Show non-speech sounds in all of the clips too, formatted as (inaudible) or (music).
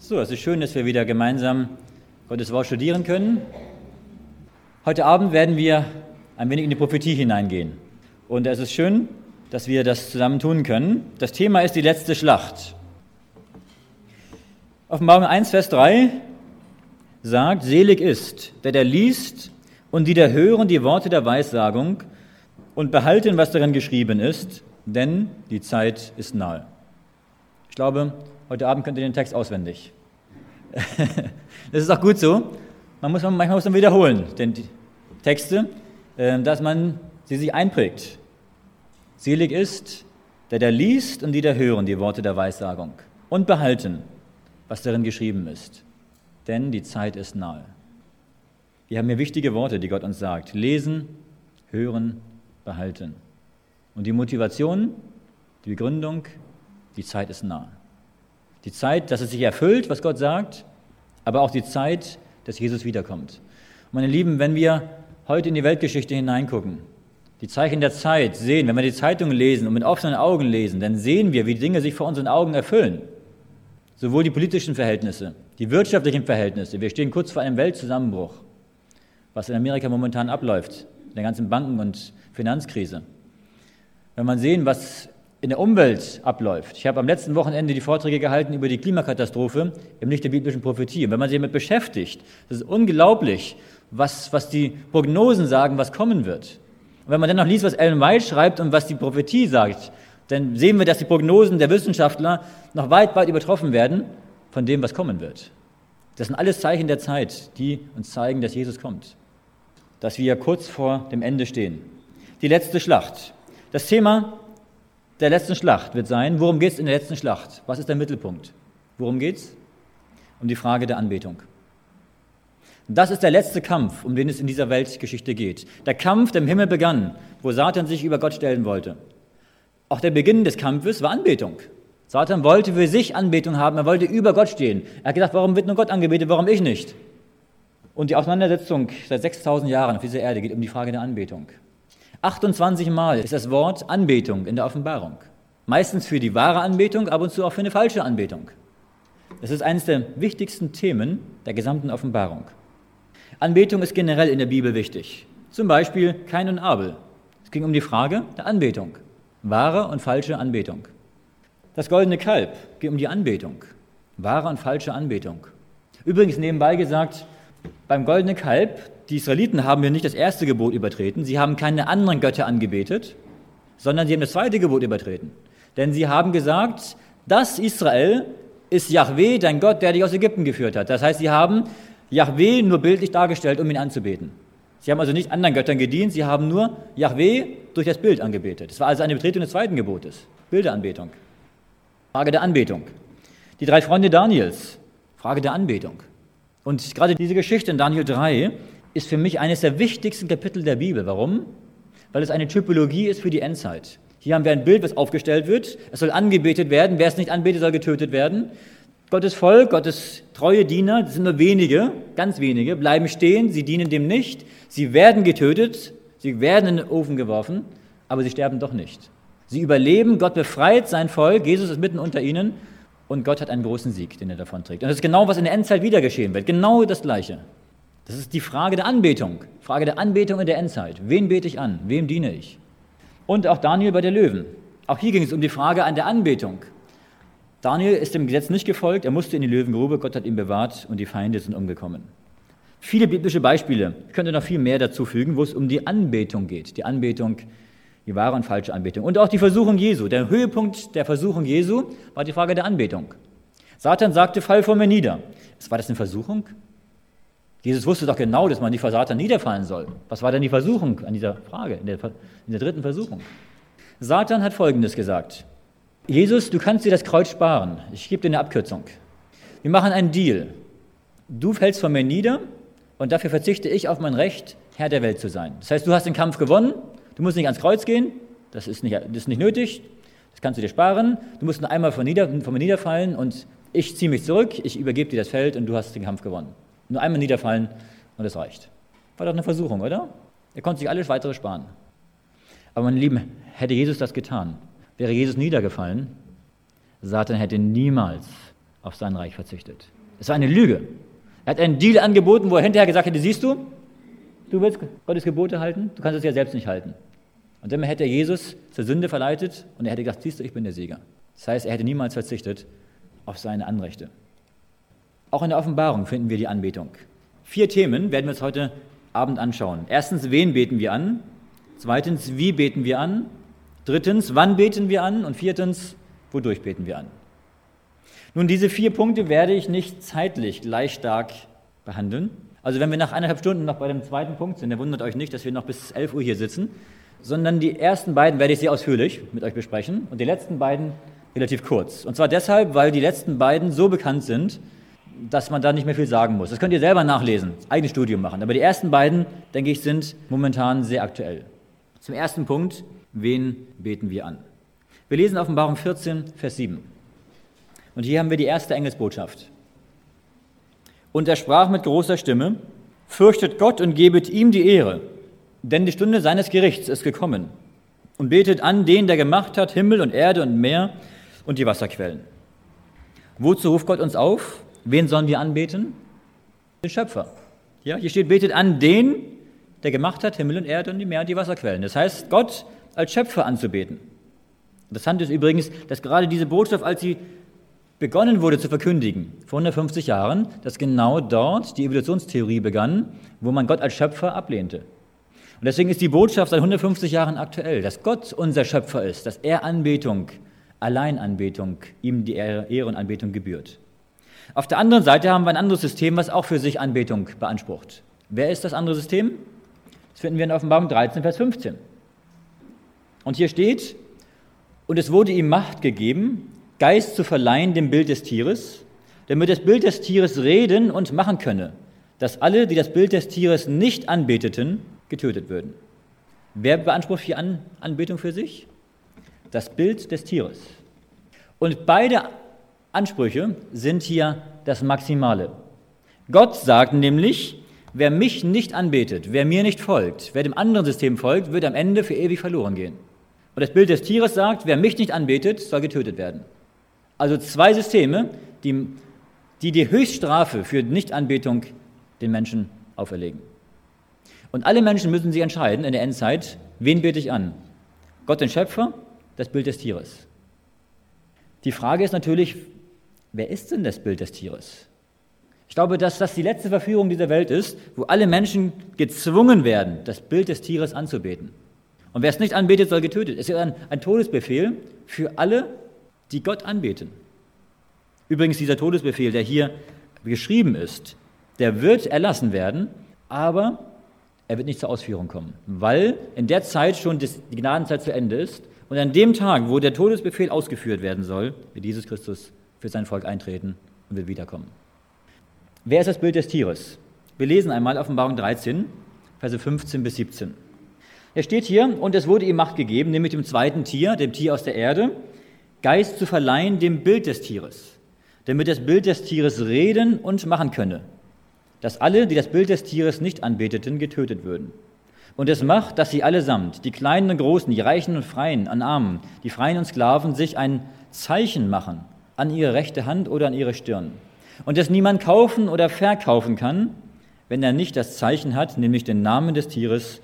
So, es ist schön, dass wir wieder gemeinsam Gottes Wort studieren können. Heute Abend werden wir ein wenig in die Prophetie hineingehen. Und es ist schön, dass wir das zusammen tun können. Das Thema ist die letzte Schlacht. Offenbarung 1, Vers 3 sagt, selig ist, der der liest und die der hören die Worte der Weissagung und behalten, was darin geschrieben ist, denn die Zeit ist nahe. Ich glaube, Heute Abend könnt ihr den Text auswendig. (laughs) das ist auch gut so. Man muss, manchmal muss man wiederholen, denn die Texte, ähm, dass man sie sich einprägt. Selig ist, der da liest und die da hören die Worte der Weissagung und behalten, was darin geschrieben ist. Denn die Zeit ist nahe. Wir haben hier wichtige Worte, die Gott uns sagt. Lesen, hören, behalten. Und die Motivation, die Begründung, die Zeit ist nahe. Die Zeit, dass es sich erfüllt, was Gott sagt, aber auch die Zeit, dass Jesus wiederkommt. Meine Lieben, wenn wir heute in die Weltgeschichte hineingucken, die Zeichen der Zeit sehen, wenn wir die Zeitungen lesen und mit offenen Augen lesen, dann sehen wir, wie Dinge sich vor unseren Augen erfüllen. Sowohl die politischen Verhältnisse, die wirtschaftlichen Verhältnisse. Wir stehen kurz vor einem Weltzusammenbruch, was in Amerika momentan abläuft, in der ganzen Banken- und Finanzkrise. Wenn man sehen, was in der Umwelt abläuft. Ich habe am letzten Wochenende die Vorträge gehalten über die Klimakatastrophe im Licht der biblischen Prophetie. Und wenn man sich damit beschäftigt, das ist unglaublich, was, was die Prognosen sagen, was kommen wird. Und wenn man dann noch liest, was Ellen White schreibt und was die Prophetie sagt, dann sehen wir, dass die Prognosen der Wissenschaftler noch weit, weit übertroffen werden von dem, was kommen wird. Das sind alles Zeichen der Zeit, die uns zeigen, dass Jesus kommt. Dass wir kurz vor dem Ende stehen. Die letzte Schlacht. Das Thema der letzten Schlacht wird sein, worum geht es in der letzten Schlacht? Was ist der Mittelpunkt? Worum geht es? Um die Frage der Anbetung. Das ist der letzte Kampf, um den es in dieser Weltgeschichte geht. Der Kampf, der im Himmel begann, wo Satan sich über Gott stellen wollte. Auch der Beginn des Kampfes war Anbetung. Satan wollte für sich Anbetung haben, er wollte über Gott stehen. Er hat gedacht, warum wird nur Gott angebetet, warum ich nicht? Und die Auseinandersetzung seit 6000 Jahren auf dieser Erde geht um die Frage der Anbetung. 28 Mal ist das Wort Anbetung in der Offenbarung. Meistens für die wahre Anbetung, ab und zu auch für eine falsche Anbetung. Das ist eines der wichtigsten Themen der gesamten Offenbarung. Anbetung ist generell in der Bibel wichtig. Zum Beispiel Kain und Abel. Es ging um die Frage der Anbetung. Wahre und falsche Anbetung. Das goldene Kalb ging um die Anbetung. Wahre und falsche Anbetung. Übrigens nebenbei gesagt, beim goldenen Kalb die Israeliten haben ja nicht das erste Gebot übertreten, sie haben keine anderen Götter angebetet, sondern sie haben das zweite Gebot übertreten. Denn sie haben gesagt, das Israel ist Yahweh, dein Gott, der dich aus Ägypten geführt hat. Das heißt, sie haben Yahweh nur bildlich dargestellt, um ihn anzubeten. Sie haben also nicht anderen Göttern gedient, sie haben nur Yahweh durch das Bild angebetet. Das war also eine Betretung des zweiten Gebotes, Bilderanbetung. Frage der Anbetung. Die drei Freunde Daniels, Frage der Anbetung. Und gerade diese Geschichte in Daniel 3 ist für mich eines der wichtigsten Kapitel der Bibel. Warum? Weil es eine Typologie ist für die Endzeit. Hier haben wir ein Bild, was aufgestellt wird. Es soll angebetet werden. Wer es nicht anbetet, soll getötet werden. Gottes Volk, Gottes treue Diener, das sind nur wenige, ganz wenige, bleiben stehen. Sie dienen dem nicht. Sie werden getötet. Sie werden in den Ofen geworfen. Aber sie sterben doch nicht. Sie überleben. Gott befreit sein Volk. Jesus ist mitten unter ihnen. Und Gott hat einen großen Sieg, den er davon trägt. Und das ist genau, was in der Endzeit wieder geschehen wird. Genau das Gleiche. Das ist die Frage der Anbetung. Frage der Anbetung in der Endzeit. Wen bete ich an? Wem diene ich? Und auch Daniel bei der Löwen. Auch hier ging es um die Frage an der Anbetung. Daniel ist dem Gesetz nicht gefolgt, er musste in die Löwengrube, Gott hat ihn bewahrt und die Feinde sind umgekommen. Viele biblische Beispiele, ich könnte noch viel mehr dazu fügen, wo es um die Anbetung geht. Die Anbetung, die wahre und falsche Anbetung. Und auch die Versuchung Jesu. Der Höhepunkt der Versuchung Jesu war die Frage der Anbetung. Satan sagte, fall vor mir nieder. War das eine Versuchung? Jesus wusste doch genau, dass man die vor Satan niederfallen soll. Was war denn die Versuchung an dieser Frage, in der, in der dritten Versuchung? Satan hat Folgendes gesagt. Jesus, du kannst dir das Kreuz sparen. Ich gebe dir eine Abkürzung. Wir machen einen Deal. Du fällst von mir nieder und dafür verzichte ich auf mein Recht, Herr der Welt zu sein. Das heißt, du hast den Kampf gewonnen, du musst nicht ans Kreuz gehen, das ist nicht, das ist nicht nötig, das kannst du dir sparen. Du musst nur einmal von, nieder, von mir niederfallen und ich ziehe mich zurück, ich übergebe dir das Feld und du hast den Kampf gewonnen. Nur einmal niederfallen und es reicht. War doch eine Versuchung, oder? Er konnte sich alles weitere sparen. Aber meine Lieben, hätte Jesus das getan, wäre Jesus niedergefallen, Satan hätte niemals auf sein Reich verzichtet. Es war eine Lüge. Er hat einen Deal angeboten, wo er hinterher gesagt hätte, siehst du, du willst Gottes Gebote halten, du kannst es ja selbst nicht halten. Und dann hätte er Jesus zur Sünde verleitet und er hätte gesagt, siehst du, ich bin der Sieger. Das heißt, er hätte niemals verzichtet auf seine Anrechte. Auch in der Offenbarung finden wir die Anbetung. Vier Themen werden wir uns heute Abend anschauen. Erstens, wen beten wir an? Zweitens, wie beten wir an? Drittens, wann beten wir an? Und viertens, wodurch beten wir an? Nun, diese vier Punkte werde ich nicht zeitlich gleich stark behandeln. Also wenn wir nach eineinhalb Stunden noch bei dem zweiten Punkt sind, dann wundert euch nicht, dass wir noch bis 11 Uhr hier sitzen, sondern die ersten beiden werde ich sehr ausführlich mit euch besprechen und die letzten beiden relativ kurz. Und zwar deshalb, weil die letzten beiden so bekannt sind, dass man da nicht mehr viel sagen muss. Das könnt ihr selber nachlesen, eigenes Studium machen. Aber die ersten beiden, denke ich, sind momentan sehr aktuell. Zum ersten Punkt, wen beten wir an? Wir lesen Offenbarung 14, Vers 7. Und hier haben wir die erste Engelsbotschaft. Und er sprach mit großer Stimme, fürchtet Gott und gebet ihm die Ehre, denn die Stunde seines Gerichts ist gekommen. Und betet an den, der gemacht hat Himmel und Erde und Meer und die Wasserquellen. Wozu ruft Gott uns auf? Wen sollen wir anbeten? Den Schöpfer. Ja, hier steht, betet an den, der gemacht hat Himmel und Erde und die Meer und die Wasserquellen. Das heißt, Gott als Schöpfer anzubeten. Interessant ist übrigens, dass gerade diese Botschaft, als sie begonnen wurde zu verkündigen, vor 150 Jahren, dass genau dort die Evolutionstheorie begann, wo man Gott als Schöpfer ablehnte. Und deswegen ist die Botschaft seit 150 Jahren aktuell, dass Gott unser Schöpfer ist, dass er Anbetung, Alleinanbetung, ihm die Ehre und Anbetung gebührt. Auf der anderen Seite haben wir ein anderes System, was auch für sich Anbetung beansprucht. Wer ist das andere System? Das finden wir in Offenbarung 13, Vers 15. Und hier steht, und es wurde ihm Macht gegeben, Geist zu verleihen dem Bild des Tieres, damit das Bild des Tieres reden und machen könne, dass alle, die das Bild des Tieres nicht anbeteten, getötet würden. Wer beansprucht hier An Anbetung für sich? Das Bild des Tieres. Und beide Ansprüche sind hier das Maximale. Gott sagt nämlich, wer mich nicht anbetet, wer mir nicht folgt, wer dem anderen System folgt, wird am Ende für ewig verloren gehen. Und das Bild des Tieres sagt, wer mich nicht anbetet, soll getötet werden. Also zwei Systeme, die die, die Höchststrafe für Nichtanbetung den Menschen auferlegen. Und alle Menschen müssen sich entscheiden in der Endzeit, wen bete ich an? Gott den Schöpfer, das Bild des Tieres. Die Frage ist natürlich, wer ist denn das Bild des Tieres? Ich glaube, dass das die letzte Verführung dieser Welt ist, wo alle Menschen gezwungen werden, das Bild des Tieres anzubeten. Und wer es nicht anbetet, soll getötet. Es ist ein, ein Todesbefehl für alle die Gott anbeten. Übrigens, dieser Todesbefehl, der hier geschrieben ist, der wird erlassen werden, aber er wird nicht zur Ausführung kommen, weil in der Zeit schon die Gnadenzeit zu Ende ist und an dem Tag, wo der Todesbefehl ausgeführt werden soll, wird Jesus Christus für sein Volk eintreten und wird wiederkommen. Wer ist das Bild des Tieres? Wir lesen einmal Offenbarung 13, Verse 15 bis 17. Er steht hier, und es wurde ihm Macht gegeben, nämlich dem zweiten Tier, dem Tier aus der Erde, Geist zu verleihen dem Bild des Tieres, damit das Bild des Tieres reden und machen könne, dass alle, die das Bild des Tieres nicht anbeteten, getötet würden. Und es macht, dass sie allesamt, die Kleinen und Großen, die Reichen und Freien an Armen, die Freien und Sklaven, sich ein Zeichen machen an ihre rechte Hand oder an ihre Stirn. Und dass niemand kaufen oder verkaufen kann, wenn er nicht das Zeichen hat, nämlich den Namen des Tieres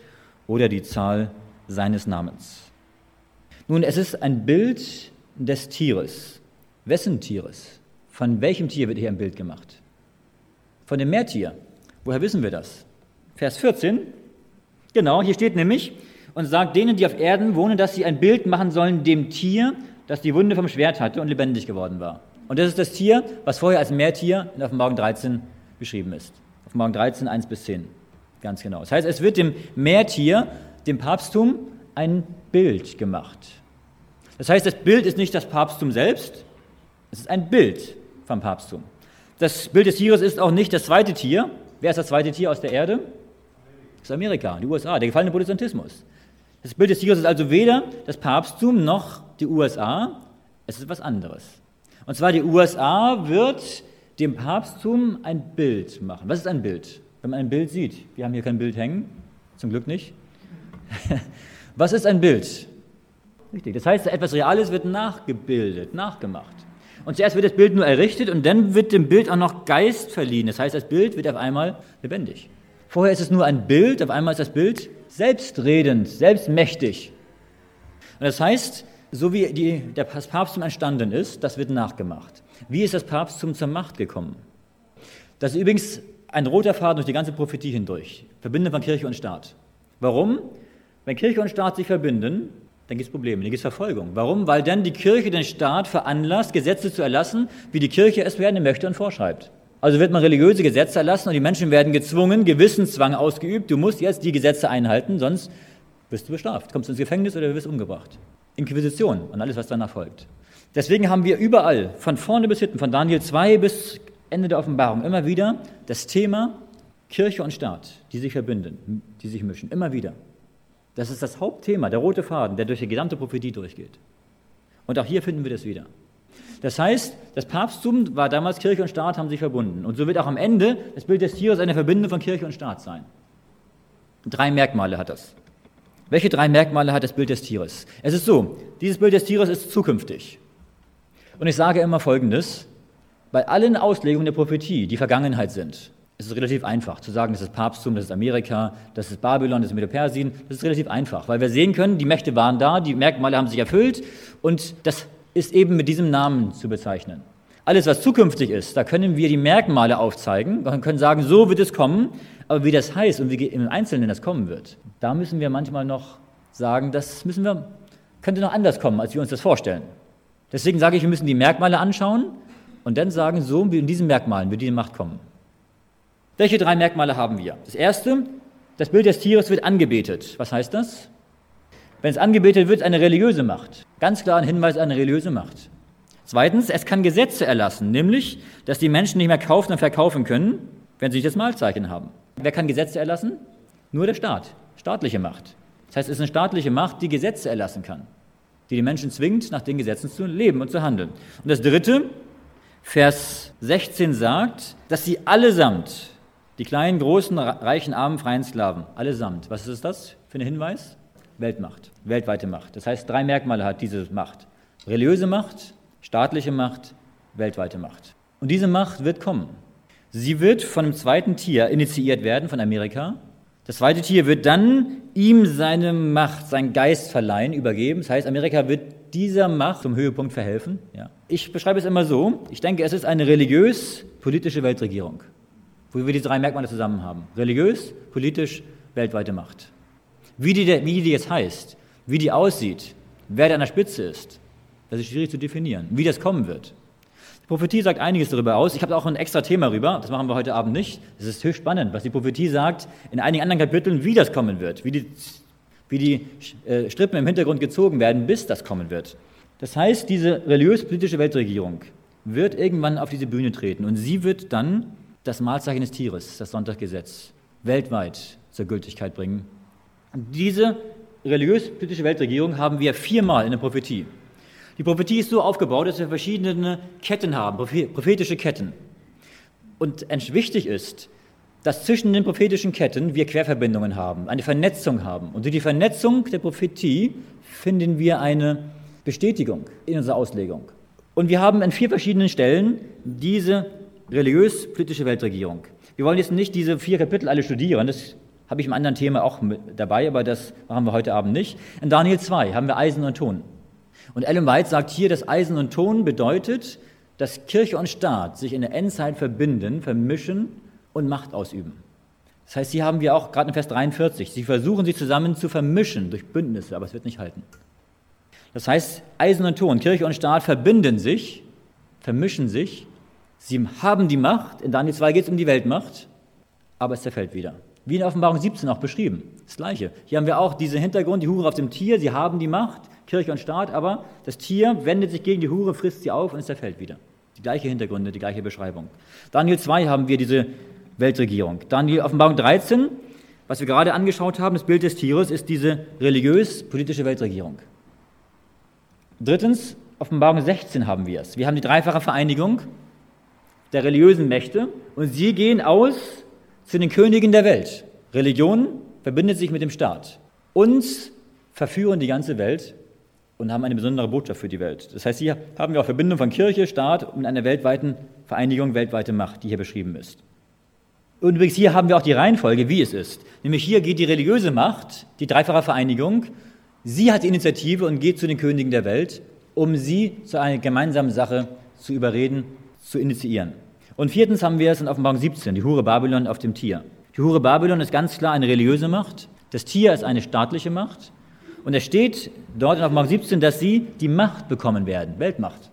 oder die Zahl seines Namens. Nun, es ist ein Bild des Tieres. Wessen Tieres? Von welchem Tier wird hier ein Bild gemacht? Von dem Meertier. Woher wissen wir das? Vers 14. Genau, hier steht nämlich, und sagt denen, die auf Erden wohnen, dass sie ein Bild machen sollen dem Tier, das die Wunde vom Schwert hatte und lebendig geworden war. Und das ist das Tier, was vorher als Meertier in Offenbarung 13 beschrieben ist. Offenbarung 13, 1 bis 10. Ganz genau. Das heißt, es wird dem Meertier, dem Papsttum, ein Bild gemacht. Das heißt, das Bild ist nicht das Papsttum selbst, es ist ein Bild vom Papsttum. Das Bild des Tieres ist auch nicht das zweite Tier. Wer ist das zweite Tier aus der Erde? Das ist Amerika, die USA, der gefallene Protestantismus. Das Bild des Tieres ist also weder das Papsttum noch die USA, es ist etwas anderes. Und zwar die USA wird dem Papsttum ein Bild machen. Was ist ein Bild? Wenn man ein Bild sieht, wir haben hier kein Bild hängen, zum Glück nicht. (laughs) Was ist ein Bild? Richtig. Das heißt, etwas Reales wird nachgebildet, nachgemacht. Und zuerst wird das Bild nur errichtet und dann wird dem Bild auch noch Geist verliehen. Das heißt, das Bild wird auf einmal lebendig. Vorher ist es nur ein Bild, auf einmal ist das Bild selbstredend, selbstmächtig. Und das heißt, so wie die, der Papsttum entstanden ist, das wird nachgemacht. Wie ist das Papsttum zur Macht gekommen? Das ist übrigens ein roter Faden durch die ganze Prophetie hindurch. Verbinden von Kirche und Staat. Warum? Wenn Kirche und Staat sich verbinden, dann gibt es Probleme, dann gibt es Verfolgung. Warum? Weil dann die Kirche den Staat veranlasst, Gesetze zu erlassen, wie die Kirche es gerne möchte und vorschreibt. Also wird man religiöse Gesetze erlassen und die Menschen werden gezwungen, Gewissenszwang ausgeübt. Du musst jetzt die Gesetze einhalten, sonst wirst du bestraft. Kommst du ins Gefängnis oder wirst umgebracht. Inquisition und alles, was danach folgt. Deswegen haben wir überall, von vorne bis hinten, von Daniel 2 bis Ende der Offenbarung, immer wieder das Thema Kirche und Staat, die sich verbinden, die sich mischen. Immer wieder. Das ist das Hauptthema, der rote Faden, der durch die gesamte Prophetie durchgeht. Und auch hier finden wir das wieder. Das heißt, das Papsttum war damals Kirche und Staat haben sich verbunden. Und so wird auch am Ende das Bild des Tieres eine Verbindung von Kirche und Staat sein. Drei Merkmale hat das. Welche drei Merkmale hat das Bild des Tieres? Es ist so, dieses Bild des Tieres ist zukünftig. Und ich sage immer Folgendes, bei allen Auslegungen der Prophetie, die Vergangenheit sind, ist es relativ einfach zu sagen, das ist Papsttum, das ist Amerika, das ist Babylon, das ist Medo-Persien. Das ist relativ einfach, weil wir sehen können, die Mächte waren da, die Merkmale haben sich erfüllt und das ist eben mit diesem Namen zu bezeichnen. Alles, was zukünftig ist, da können wir die Merkmale aufzeigen und können sagen, so wird es kommen, aber wie das heißt und wie im Einzelnen das kommen wird, da müssen wir manchmal noch sagen, das müssen wir, könnte noch anders kommen, als wir uns das vorstellen. Deswegen sage ich, wir müssen die Merkmale anschauen und dann sagen, so wie in diesen Merkmalen wird die Macht kommen. Welche drei Merkmale haben wir? Das erste, das Bild des Tieres wird angebetet. Was heißt das? Wenn es angebetet wird, eine religiöse Macht. Ganz klar ein Hinweis auf eine religiöse Macht. Zweitens, es kann Gesetze erlassen, nämlich, dass die Menschen nicht mehr kaufen und verkaufen können, wenn sie nicht das Malzeichen haben. Wer kann Gesetze erlassen? Nur der Staat, staatliche Macht. Das heißt, es ist eine staatliche Macht, die Gesetze erlassen kann, die die Menschen zwingt, nach den Gesetzen zu leben und zu handeln. Und das Dritte, Vers 16 sagt, dass sie allesamt, die kleinen, großen, reichen, armen, freien Sklaven, allesamt, was ist das für ein Hinweis? Weltmacht, weltweite Macht. Das heißt, drei Merkmale hat diese Macht. Religiöse Macht, staatliche Macht, weltweite Macht. Und diese Macht wird kommen. Sie wird von einem zweiten Tier initiiert werden, von Amerika. Das zweite Tier wird dann ihm seine Macht, seinen Geist verleihen, übergeben. Das heißt, Amerika wird dieser Macht zum Höhepunkt verhelfen. Ja. Ich beschreibe es immer so, ich denke, es ist eine religiös-politische Weltregierung, wo wir die drei Merkmale zusammen haben. Religiös, politisch, weltweite Macht. Wie die, wie die jetzt heißt, wie die aussieht, wer da an der Spitze ist, das ist schwierig zu definieren. Wie das kommen wird. Die Prophetie sagt einiges darüber aus. Ich habe auch ein extra Thema darüber, das machen wir heute Abend nicht. Es ist höchst spannend, was die Prophetie sagt in einigen anderen Kapiteln, wie das kommen wird, wie die, wie die äh, Strippen im Hintergrund gezogen werden, bis das kommen wird. Das heißt, diese religiös-politische Weltregierung wird irgendwann auf diese Bühne treten und sie wird dann das Mahlzeichen des Tieres, das Sonntaggesetz, weltweit zur Gültigkeit bringen diese religiös-politische Weltregierung haben wir viermal in der Prophetie. Die Prophetie ist so aufgebaut, dass wir verschiedene Ketten haben, prophetische Ketten. Und wichtig ist, dass zwischen den prophetischen Ketten wir Querverbindungen haben, eine Vernetzung haben. Und durch die Vernetzung der Prophetie finden wir eine Bestätigung in unserer Auslegung. Und wir haben an vier verschiedenen Stellen diese religiös-politische Weltregierung. Wir wollen jetzt nicht diese vier Kapitel alle studieren, das habe ich im anderen Thema auch dabei, aber das machen wir heute Abend nicht. In Daniel 2 haben wir Eisen und Ton. Und Ellen White sagt hier, dass Eisen und Ton bedeutet, dass Kirche und Staat sich in der Endzeit verbinden, vermischen und Macht ausüben. Das heißt, hier haben wir auch gerade in Vers 43, sie versuchen sich zusammen zu vermischen durch Bündnisse, aber es wird nicht halten. Das heißt, Eisen und Ton, Kirche und Staat verbinden sich, vermischen sich, sie haben die Macht, in Daniel 2 geht es um die Weltmacht, aber es zerfällt wieder. Wie in Offenbarung 17 auch beschrieben. Das Gleiche. Hier haben wir auch diesen Hintergrund, die Hure auf dem Tier, sie haben die Macht, Kirche und Staat, aber das Tier wendet sich gegen die Hure, frisst sie auf und es zerfällt wieder. Die gleiche Hintergründe, die gleiche Beschreibung. Daniel 2 haben wir diese Weltregierung. Daniel Offenbarung 13, was wir gerade angeschaut haben, das Bild des Tieres, ist diese religiös-politische Weltregierung. Drittens, Offenbarung 16 haben wir es. Wir haben die dreifache Vereinigung der religiösen Mächte und sie gehen aus zu den Königen der Welt. Religion verbindet sich mit dem Staat. Uns verführen die ganze Welt und haben eine besondere Botschaft für die Welt. Das heißt, hier haben wir auch Verbindung von Kirche, Staat und einer weltweiten Vereinigung, weltweite Macht, die hier beschrieben ist. Und übrigens hier haben wir auch die Reihenfolge, wie es ist. Nämlich hier geht die religiöse Macht, die dreifache Vereinigung, sie hat die Initiative und geht zu den Königen der Welt, um sie zu einer gemeinsamen Sache zu überreden, zu initiieren. Und viertens haben wir es in Offenbarung 17, die Hure Babylon auf dem Tier. Die Hure Babylon ist ganz klar eine religiöse Macht, das Tier ist eine staatliche Macht und es steht dort in Offenbarung 17, dass sie die Macht bekommen werden, Weltmacht.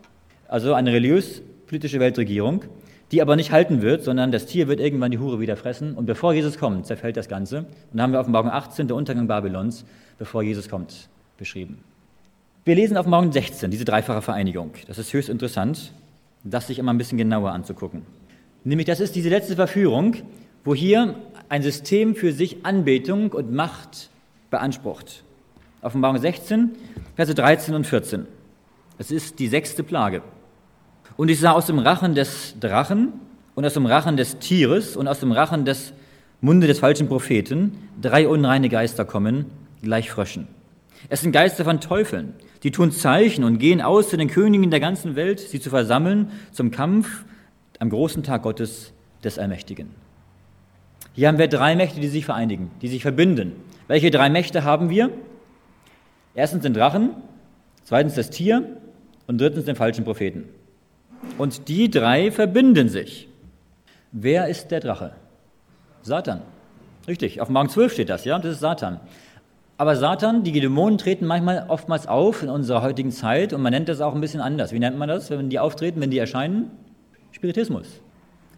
Also eine religiös-politische Weltregierung, die aber nicht halten wird, sondern das Tier wird irgendwann die Hure wieder fressen und bevor Jesus kommt, zerfällt das Ganze. Und da haben wir Offenbarung 18, der Untergang Babylons, bevor Jesus kommt, beschrieben. Wir lesen Offenbarung 16, diese dreifache Vereinigung. Das ist höchst interessant, das sich immer ein bisschen genauer anzugucken. Nämlich, das ist diese letzte Verführung, wo hier ein System für sich Anbetung und Macht beansprucht. Offenbarung 16, Verse 13 und 14. Es ist die sechste Plage. Und ich sah aus dem Rachen des Drachen und aus dem Rachen des Tieres und aus dem Rachen des Munde des falschen Propheten drei unreine Geister kommen, gleich Fröschen. Es sind Geister von Teufeln, die tun Zeichen und gehen aus zu den Königen der ganzen Welt, sie zu versammeln zum Kampf am großen Tag Gottes des Allmächtigen. Hier haben wir drei Mächte, die sich vereinigen, die sich verbinden. Welche drei Mächte haben wir? Erstens den Drachen, zweitens das Tier und drittens den falschen Propheten. Und die drei verbinden sich. Wer ist der Drache? Satan. Richtig, auf Morgen 12 steht das, ja, das ist Satan. Aber Satan, die Dämonen treten manchmal oftmals auf in unserer heutigen Zeit und man nennt das auch ein bisschen anders. Wie nennt man das, wenn die auftreten, wenn die erscheinen? Spiritismus.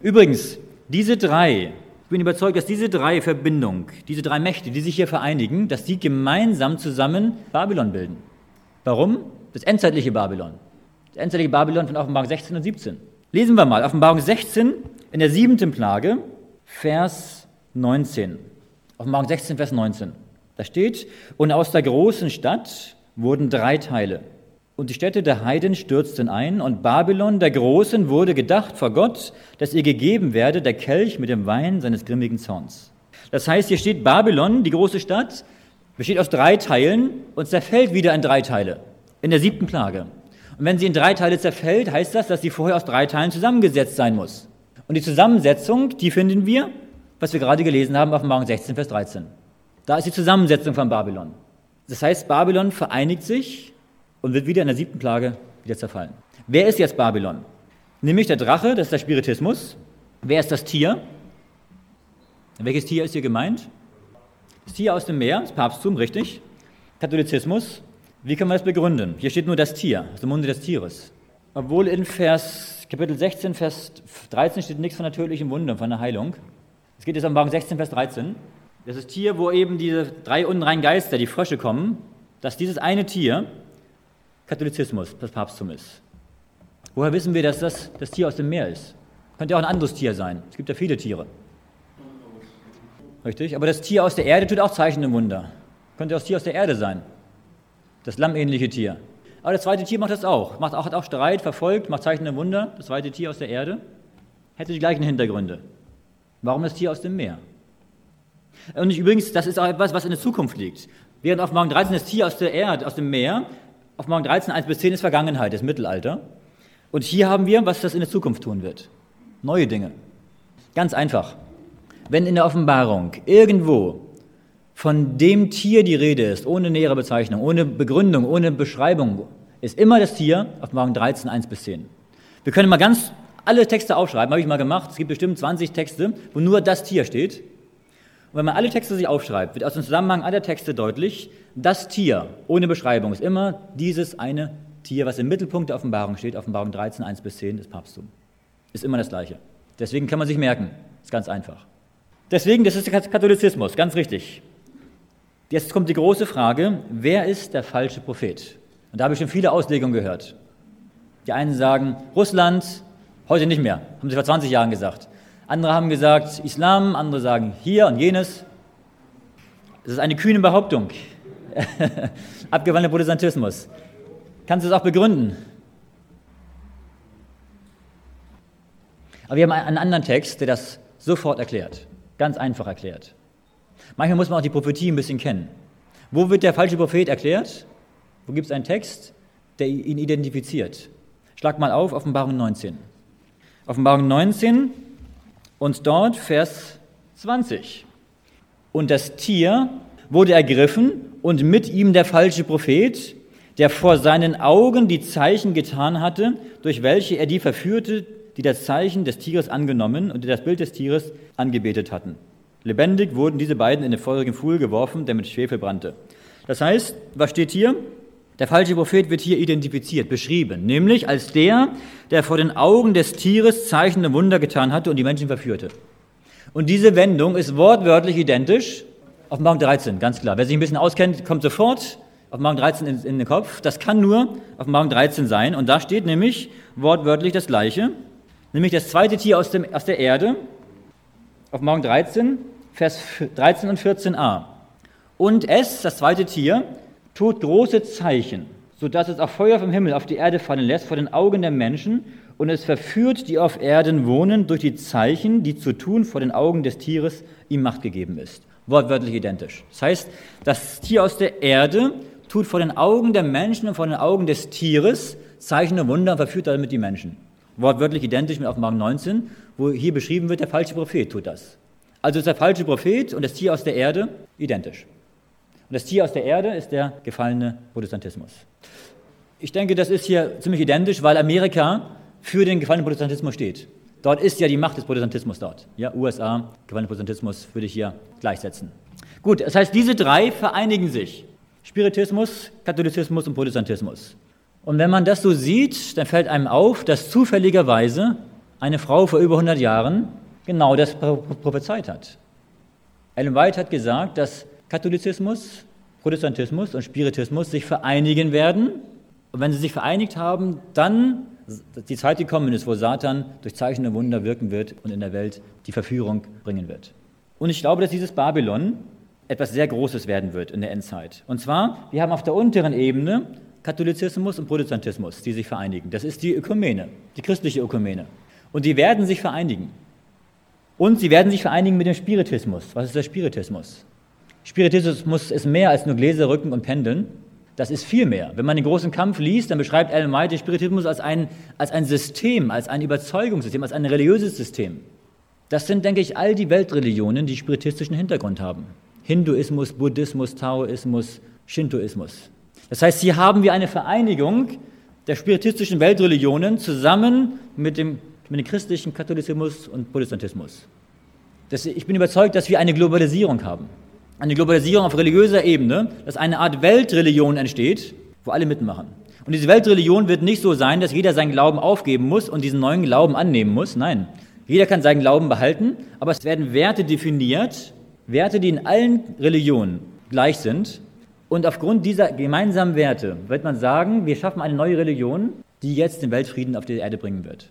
Übrigens, diese drei, bin überzeugt, dass diese drei Verbindungen, diese drei Mächte, die sich hier vereinigen, dass die gemeinsam zusammen Babylon bilden. Warum? Das endzeitliche Babylon. Das endzeitliche Babylon von Offenbarung 16 und 17. Lesen wir mal Offenbarung 16 in der siebten Plage, Vers 19. Offenbarung 16, Vers 19. Da steht, und aus der großen Stadt wurden drei Teile. Und die Städte der Heiden stürzten ein, und Babylon der Großen wurde gedacht vor Gott, dass ihr gegeben werde der Kelch mit dem Wein seines grimmigen Zorns. Das heißt, hier steht Babylon, die große Stadt, besteht aus drei Teilen und zerfällt wieder in drei Teile, in der siebten Plage. Und wenn sie in drei Teile zerfällt, heißt das, dass sie vorher aus drei Teilen zusammengesetzt sein muss. Und die Zusammensetzung, die finden wir, was wir gerade gelesen haben, auf Morgen 16, Vers 13. Da ist die Zusammensetzung von Babylon. Das heißt, Babylon vereinigt sich und wird wieder in der siebten Plage wieder zerfallen. Wer ist jetzt Babylon? Nämlich der Drache, das ist der Spiritismus. Wer ist das Tier? Welches Tier ist hier gemeint? Das Tier aus dem Meer, das Papsttum, richtig. Katholizismus. Wie kann man das begründen? Hier steht nur das Tier, aus dem Munde des Tieres. Obwohl in Vers, Kapitel 16, Vers 13 steht nichts von natürlichem Wunder, von der Heilung. Es geht jetzt am Morgen 16, Vers 13. Das ist Tier, wo eben diese drei unreinen Geister, die Frösche kommen, dass dieses eine Tier Katholizismus, das Papsttum ist. Woher wissen wir, dass das das Tier aus dem Meer ist? Könnte auch ein anderes Tier sein. Es gibt ja viele Tiere. Richtig? Aber das Tier aus der Erde tut auch Zeichen und Wunder. Könnte auch das Tier aus der Erde sein. Das lammähnliche Tier. Aber das zweite Tier macht das auch. Macht auch, hat auch Streit, verfolgt, macht Zeichen und Wunder. Das zweite Tier aus der Erde hätte die gleichen Hintergründe. Warum das Tier aus dem Meer? Und übrigens, das ist auch etwas, was in der Zukunft liegt. Während auf Morgen 13 das Tier aus der Erde, aus dem Meer, auf Morgen 13, 1 bis 10 ist Vergangenheit, ist Mittelalter. Und hier haben wir, was das in der Zukunft tun wird. Neue Dinge. Ganz einfach. Wenn in der Offenbarung irgendwo von dem Tier die Rede ist, ohne nähere Bezeichnung, ohne Begründung, ohne Beschreibung, ist immer das Tier auf Morgen 13, 1 bis 10. Wir können mal ganz alle Texte aufschreiben, habe ich mal gemacht. Es gibt bestimmt 20 Texte, wo nur das Tier steht. Und wenn man alle Texte sich aufschreibt, wird aus dem Zusammenhang aller Texte deutlich, das Tier ohne Beschreibung ist immer dieses eine Tier, was im Mittelpunkt der Offenbarung steht, Offenbarung 13, 1 bis 10, das Papsttum. Ist immer das gleiche. Deswegen kann man sich merken, ist ganz einfach. Deswegen, das ist der Katholizismus, ganz richtig. Jetzt kommt die große Frage, wer ist der falsche Prophet? Und da habe ich schon viele Auslegungen gehört. Die einen sagen, Russland, heute nicht mehr, haben sie vor 20 Jahren gesagt. Andere haben gesagt Islam, andere sagen hier und jenes. Das ist eine kühne Behauptung. (laughs) Abgewandter Protestantismus. Kannst du es auch begründen? Aber wir haben einen anderen Text, der das sofort erklärt. Ganz einfach erklärt. Manchmal muss man auch die Prophetie ein bisschen kennen. Wo wird der falsche Prophet erklärt? Wo gibt es einen Text, der ihn identifiziert? Schlag mal auf, Offenbarung 19. Offenbarung 19 und dort Vers 20. Und das Tier wurde ergriffen und mit ihm der falsche Prophet, der vor seinen Augen die Zeichen getan hatte, durch welche er die verführte, die das Zeichen des Tieres angenommen und die das Bild des Tieres angebetet hatten. Lebendig wurden diese beiden in den feurigen Pfuhl geworfen, der mit Schwefel brannte. Das heißt, was steht hier? Der falsche Prophet wird hier identifiziert, beschrieben, nämlich als der, der vor den Augen des Tieres Zeichen und Wunder getan hatte und die Menschen verführte. Und diese Wendung ist wortwörtlich identisch auf Morgen 13, ganz klar. Wer sich ein bisschen auskennt, kommt sofort auf Morgen 13 in, in den Kopf. Das kann nur auf Morgen 13 sein. Und da steht nämlich wortwörtlich das Gleiche, nämlich das zweite Tier aus, dem, aus der Erde, auf Morgen 13, Vers 13 und 14a. Und es, das zweite Tier, tut große Zeichen, sodass es auch Feuer vom Himmel auf die Erde fallen lässt vor den Augen der Menschen und es verführt, die auf Erden wohnen, durch die Zeichen, die zu tun vor den Augen des Tieres ihm Macht gegeben ist wortwörtlich identisch. Das heißt, das Tier aus der Erde tut vor den Augen der Menschen und vor den Augen des Tieres Zeichen und Wunder und verführt damit die Menschen. Wortwörtlich identisch mit Offenbarung 19, wo hier beschrieben wird, der falsche Prophet tut das. Also ist der falsche Prophet und das Tier aus der Erde identisch. Und das Tier aus der Erde ist der gefallene Protestantismus. Ich denke, das ist hier ziemlich identisch, weil Amerika für den gefallenen Protestantismus steht. Dort ist ja die Macht des Protestantismus dort. Ja, USA, gewandter Protestantismus würde ich hier gleichsetzen. Gut, das heißt, diese drei vereinigen sich. Spiritismus, Katholizismus und Protestantismus. Und wenn man das so sieht, dann fällt einem auf, dass zufälligerweise eine Frau vor über 100 Jahren genau das prophezeit hat. Ellen White hat gesagt, dass Katholizismus, Protestantismus und Spiritismus sich vereinigen werden. Und wenn sie sich vereinigt haben, dann die Zeit gekommen ist, wo Satan durch Zeichen und Wunder wirken wird und in der Welt die Verführung bringen wird. Und ich glaube, dass dieses Babylon etwas sehr Großes werden wird in der Endzeit. Und zwar, wir haben auf der unteren Ebene Katholizismus und Protestantismus, die sich vereinigen. Das ist die Ökumene, die christliche Ökumene. Und die werden sich vereinigen. Und sie werden sich vereinigen mit dem Spiritismus. Was ist der Spiritismus? Spiritismus ist mehr als nur Gläser, Rücken und Pendeln. Das ist viel mehr. Wenn man den großen Kampf liest, dann beschreibt Ellen White den Spiritismus als ein, als ein System, als ein Überzeugungssystem, als ein religiöses System. Das sind, denke ich, all die Weltreligionen, die spiritistischen Hintergrund haben. Hinduismus, Buddhismus, Taoismus, Shintoismus. Das heißt, hier haben wir eine Vereinigung der spiritistischen Weltreligionen zusammen mit dem, mit dem christlichen Katholizismus und Protestantismus. Das, ich bin überzeugt, dass wir eine Globalisierung haben eine Globalisierung auf religiöser Ebene, dass eine Art Weltreligion entsteht, wo alle mitmachen. Und diese Weltreligion wird nicht so sein, dass jeder seinen Glauben aufgeben muss und diesen neuen Glauben annehmen muss. Nein, jeder kann seinen Glauben behalten, aber es werden Werte definiert, Werte, die in allen Religionen gleich sind. Und aufgrund dieser gemeinsamen Werte wird man sagen, wir schaffen eine neue Religion, die jetzt den Weltfrieden auf die Erde bringen wird.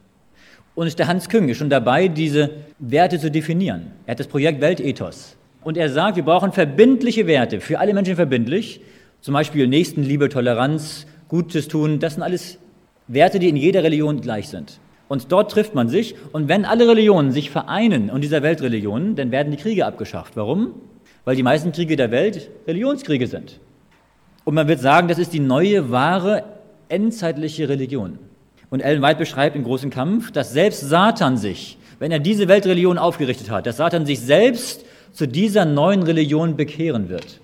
Und der Hans Küng ist schon dabei, diese Werte zu definieren. Er hat das Projekt Weltethos und er sagt, wir brauchen verbindliche Werte, für alle Menschen verbindlich, zum Beispiel Nächstenliebe, Toleranz, Gutes tun, das sind alles Werte, die in jeder Religion gleich sind. Und dort trifft man sich. Und wenn alle Religionen sich vereinen und dieser Weltreligionen, dann werden die Kriege abgeschafft. Warum? Weil die meisten Kriege der Welt Religionskriege sind. Und man wird sagen, das ist die neue, wahre, endzeitliche Religion. Und Ellen White beschreibt im großen Kampf, dass selbst Satan sich, wenn er diese Weltreligion aufgerichtet hat, dass Satan sich selbst zu dieser neuen Religion bekehren wird.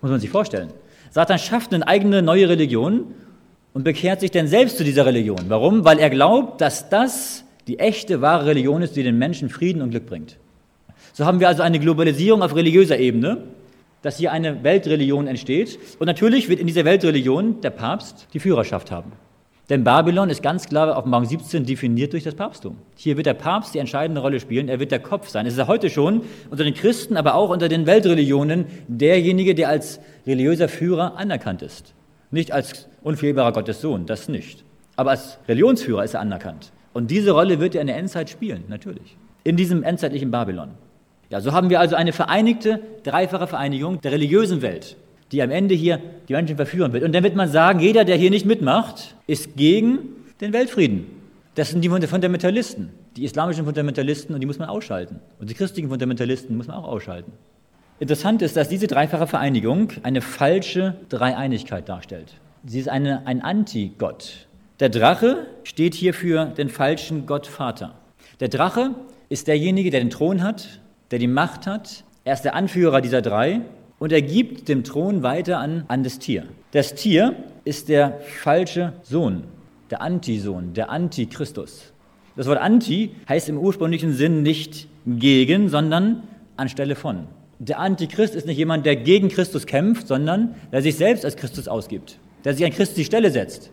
Muss man sich vorstellen. Satan schafft eine eigene neue Religion und bekehrt sich dann selbst zu dieser Religion. Warum? Weil er glaubt, dass das die echte, wahre Religion ist, die den Menschen Frieden und Glück bringt. So haben wir also eine Globalisierung auf religiöser Ebene, dass hier eine Weltreligion entsteht. Und natürlich wird in dieser Weltreligion der Papst die Führerschaft haben. Denn Babylon ist ganz klar auf Morgen 17 definiert durch das Papsttum. Hier wird der Papst die entscheidende Rolle spielen, er wird der Kopf sein. Es ist ja heute schon unter den Christen, aber auch unter den Weltreligionen derjenige, der als religiöser Führer anerkannt ist. Nicht als unfehlbarer Gottes Sohn, das nicht. Aber als Religionsführer ist er anerkannt. Und diese Rolle wird er in der Endzeit spielen, natürlich. In diesem endzeitlichen Babylon. Ja, so haben wir also eine vereinigte, dreifache Vereinigung der religiösen Welt die am Ende hier die Menschen verführen wird. Und dann wird man sagen, jeder, der hier nicht mitmacht, ist gegen den Weltfrieden. Das sind die Fundamentalisten, die islamischen Fundamentalisten, und die muss man ausschalten. Und die christlichen Fundamentalisten muss man auch ausschalten. Interessant ist, dass diese dreifache Vereinigung eine falsche Dreieinigkeit darstellt. Sie ist eine, ein Antigott. Der Drache steht hier für den falschen Gott Vater. Der Drache ist derjenige, der den Thron hat, der die Macht hat. Er ist der Anführer dieser drei und er gibt den Thron weiter an, an das Tier. Das Tier ist der falsche Sohn, der Antisohn, der Antichristus. Das Wort Anti heißt im ursprünglichen Sinn nicht gegen, sondern anstelle von. Der Antichrist ist nicht jemand, der gegen Christus kämpft, sondern der sich selbst als Christus ausgibt, der sich an Christus die Stelle setzt.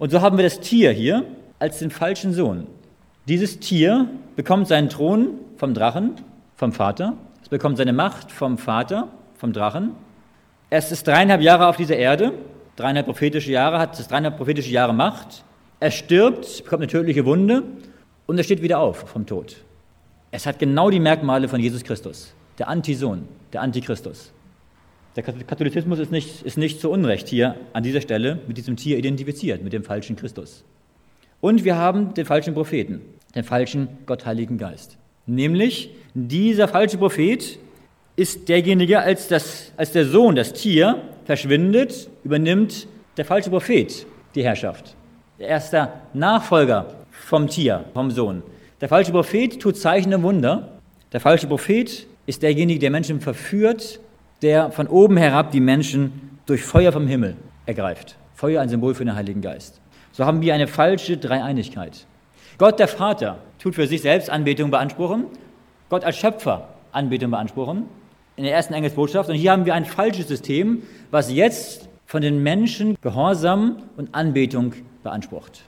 Und so haben wir das Tier hier als den falschen Sohn. Dieses Tier bekommt seinen Thron vom Drachen, vom Vater. Es bekommt seine Macht vom Vater, vom Drachen. Es ist dreieinhalb Jahre auf dieser Erde, dreieinhalb prophetische Jahre, hat es dreieinhalb prophetische Jahre Macht. Er stirbt, bekommt eine tödliche Wunde und er steht wieder auf vom Tod. Es hat genau die Merkmale von Jesus Christus, der Antisohn, der Antichristus. Der Katholizismus ist nicht, ist nicht zu Unrecht hier an dieser Stelle mit diesem Tier identifiziert, mit dem falschen Christus. Und wir haben den falschen Propheten, den falschen Gottheiligen Geist. Nämlich dieser falsche Prophet ist derjenige, als, das, als der Sohn, das Tier, verschwindet, übernimmt der falsche Prophet die Herrschaft. Der erste Nachfolger vom Tier, vom Sohn. Der falsche Prophet tut Zeichen und Wunder. Der falsche Prophet ist derjenige, der Menschen verführt, der von oben herab die Menschen durch Feuer vom Himmel ergreift. Feuer ein Symbol für den Heiligen Geist. So haben wir eine falsche Dreieinigkeit. Gott der Vater tut für sich selbst Anbetung beanspruchen, Gott als Schöpfer Anbetung beanspruchen in der ersten Engelsbotschaft. Und hier haben wir ein falsches System, was jetzt von den Menschen Gehorsam und Anbetung beansprucht.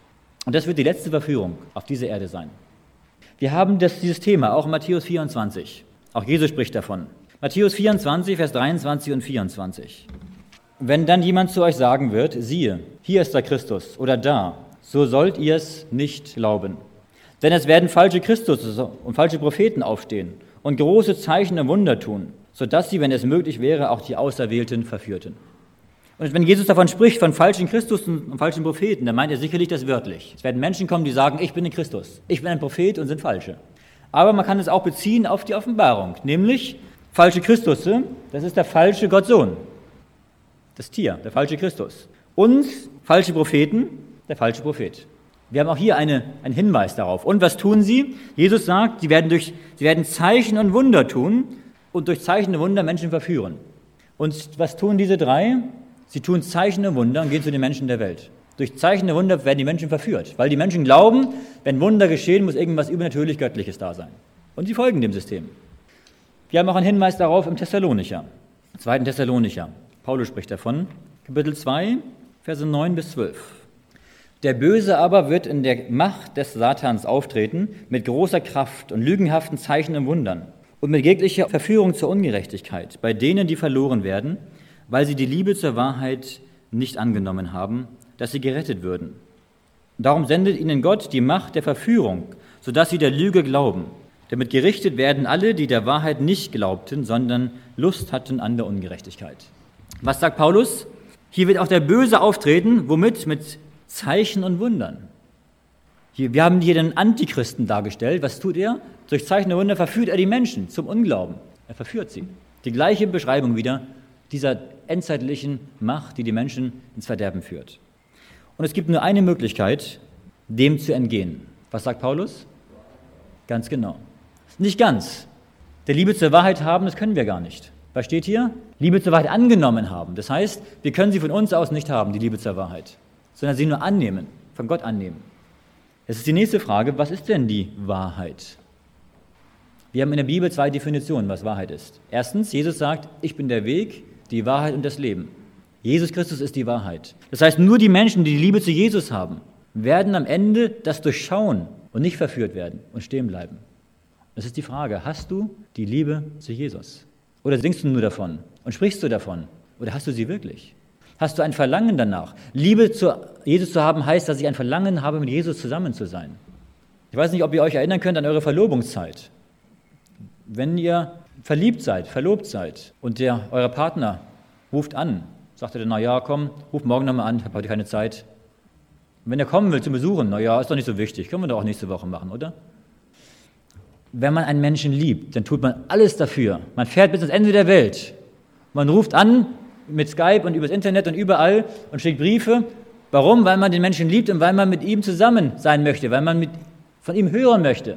Und das wird die letzte Verführung auf dieser Erde sein. Wir haben das, dieses Thema auch in Matthäus 24. Auch Jesus spricht davon. Matthäus 24, Vers 23 und 24. Wenn dann jemand zu euch sagen wird, siehe, hier ist der Christus oder da, so sollt ihr es nicht glauben. Denn es werden falsche Christus und falsche Propheten aufstehen und große Zeichen und Wunder tun, sodass sie, wenn es möglich wäre, auch die Auserwählten verführten. Und wenn Jesus davon spricht, von falschen Christus und falschen Propheten, dann meint er sicherlich das wörtlich. Es werden Menschen kommen, die sagen, ich bin ein Christus, ich bin ein Prophet und sind falsche. Aber man kann es auch beziehen auf die Offenbarung, nämlich falsche Christus, das ist der falsche Gottsohn, das Tier, der falsche Christus. Und falsche Propheten, der falsche Prophet. Wir haben auch hier eine, einen Hinweis darauf. Und was tun sie? Jesus sagt, sie werden, durch, sie werden Zeichen und Wunder tun und durch Zeichen und Wunder Menschen verführen. Und was tun diese drei? Sie tun Zeichen und Wunder und gehen zu den Menschen der Welt. Durch Zeichen und Wunder werden die Menschen verführt, weil die Menschen glauben, wenn Wunder geschehen, muss irgendwas übernatürlich Göttliches da sein. Und sie folgen dem System. Wir haben auch einen Hinweis darauf im Thessalonicher, 2. Thessalonicher. Paulus spricht davon, Kapitel 2, Verse 9 bis 12. Der Böse aber wird in der Macht des Satans auftreten, mit großer Kraft und lügenhaften Zeichen und Wundern und mit jeglicher Verführung zur Ungerechtigkeit, bei denen, die verloren werden, weil sie die Liebe zur Wahrheit nicht angenommen haben, dass sie gerettet würden. Darum sendet ihnen Gott die Macht der Verführung, sodass sie der Lüge glauben. Damit gerichtet werden alle, die der Wahrheit nicht glaubten, sondern Lust hatten an der Ungerechtigkeit. Was sagt Paulus? Hier wird auch der Böse auftreten, womit? Mit Zeichen und Wundern. Hier, wir haben hier den Antichristen dargestellt. Was tut er? Durch Zeichen und Wunder verführt er die Menschen zum Unglauben. Er verführt sie. Die gleiche Beschreibung wieder dieser endzeitlichen Macht, die die Menschen ins Verderben führt. Und es gibt nur eine Möglichkeit, dem zu entgehen. Was sagt Paulus? Ganz genau. Nicht ganz. Der Liebe zur Wahrheit haben, das können wir gar nicht. Was steht hier? Liebe zur Wahrheit angenommen haben. Das heißt, wir können sie von uns aus nicht haben, die Liebe zur Wahrheit, sondern sie nur annehmen, von Gott annehmen. Es ist die nächste Frage, was ist denn die Wahrheit? Wir haben in der Bibel zwei Definitionen, was Wahrheit ist. Erstens, Jesus sagt, ich bin der Weg, die Wahrheit und das Leben. Jesus Christus ist die Wahrheit. Das heißt, nur die Menschen, die die Liebe zu Jesus haben, werden am Ende das durchschauen und nicht verführt werden und stehen bleiben. Das ist die Frage, hast du die Liebe zu Jesus? Oder singst du nur davon und sprichst du davon? Oder hast du sie wirklich? Hast du ein Verlangen danach? Liebe zu Jesus zu haben heißt, dass ich ein Verlangen habe, mit Jesus zusammen zu sein. Ich weiß nicht, ob ihr euch erinnern könnt an eure Verlobungszeit. Wenn ihr verliebt seid, verlobt seid und der, euer Partner ruft an, sagt er dann, na ja, komm, ruf morgen nochmal an, ich habe heute keine Zeit. Und wenn er kommen will zum Besuchen, na ja, ist doch nicht so wichtig, können wir doch auch nächste Woche machen, oder? Wenn man einen Menschen liebt, dann tut man alles dafür. Man fährt bis ans Ende der Welt. Man ruft an mit Skype und übers Internet und überall und schickt Briefe. Warum? Weil man den Menschen liebt und weil man mit ihm zusammen sein möchte, weil man mit, von ihm hören möchte.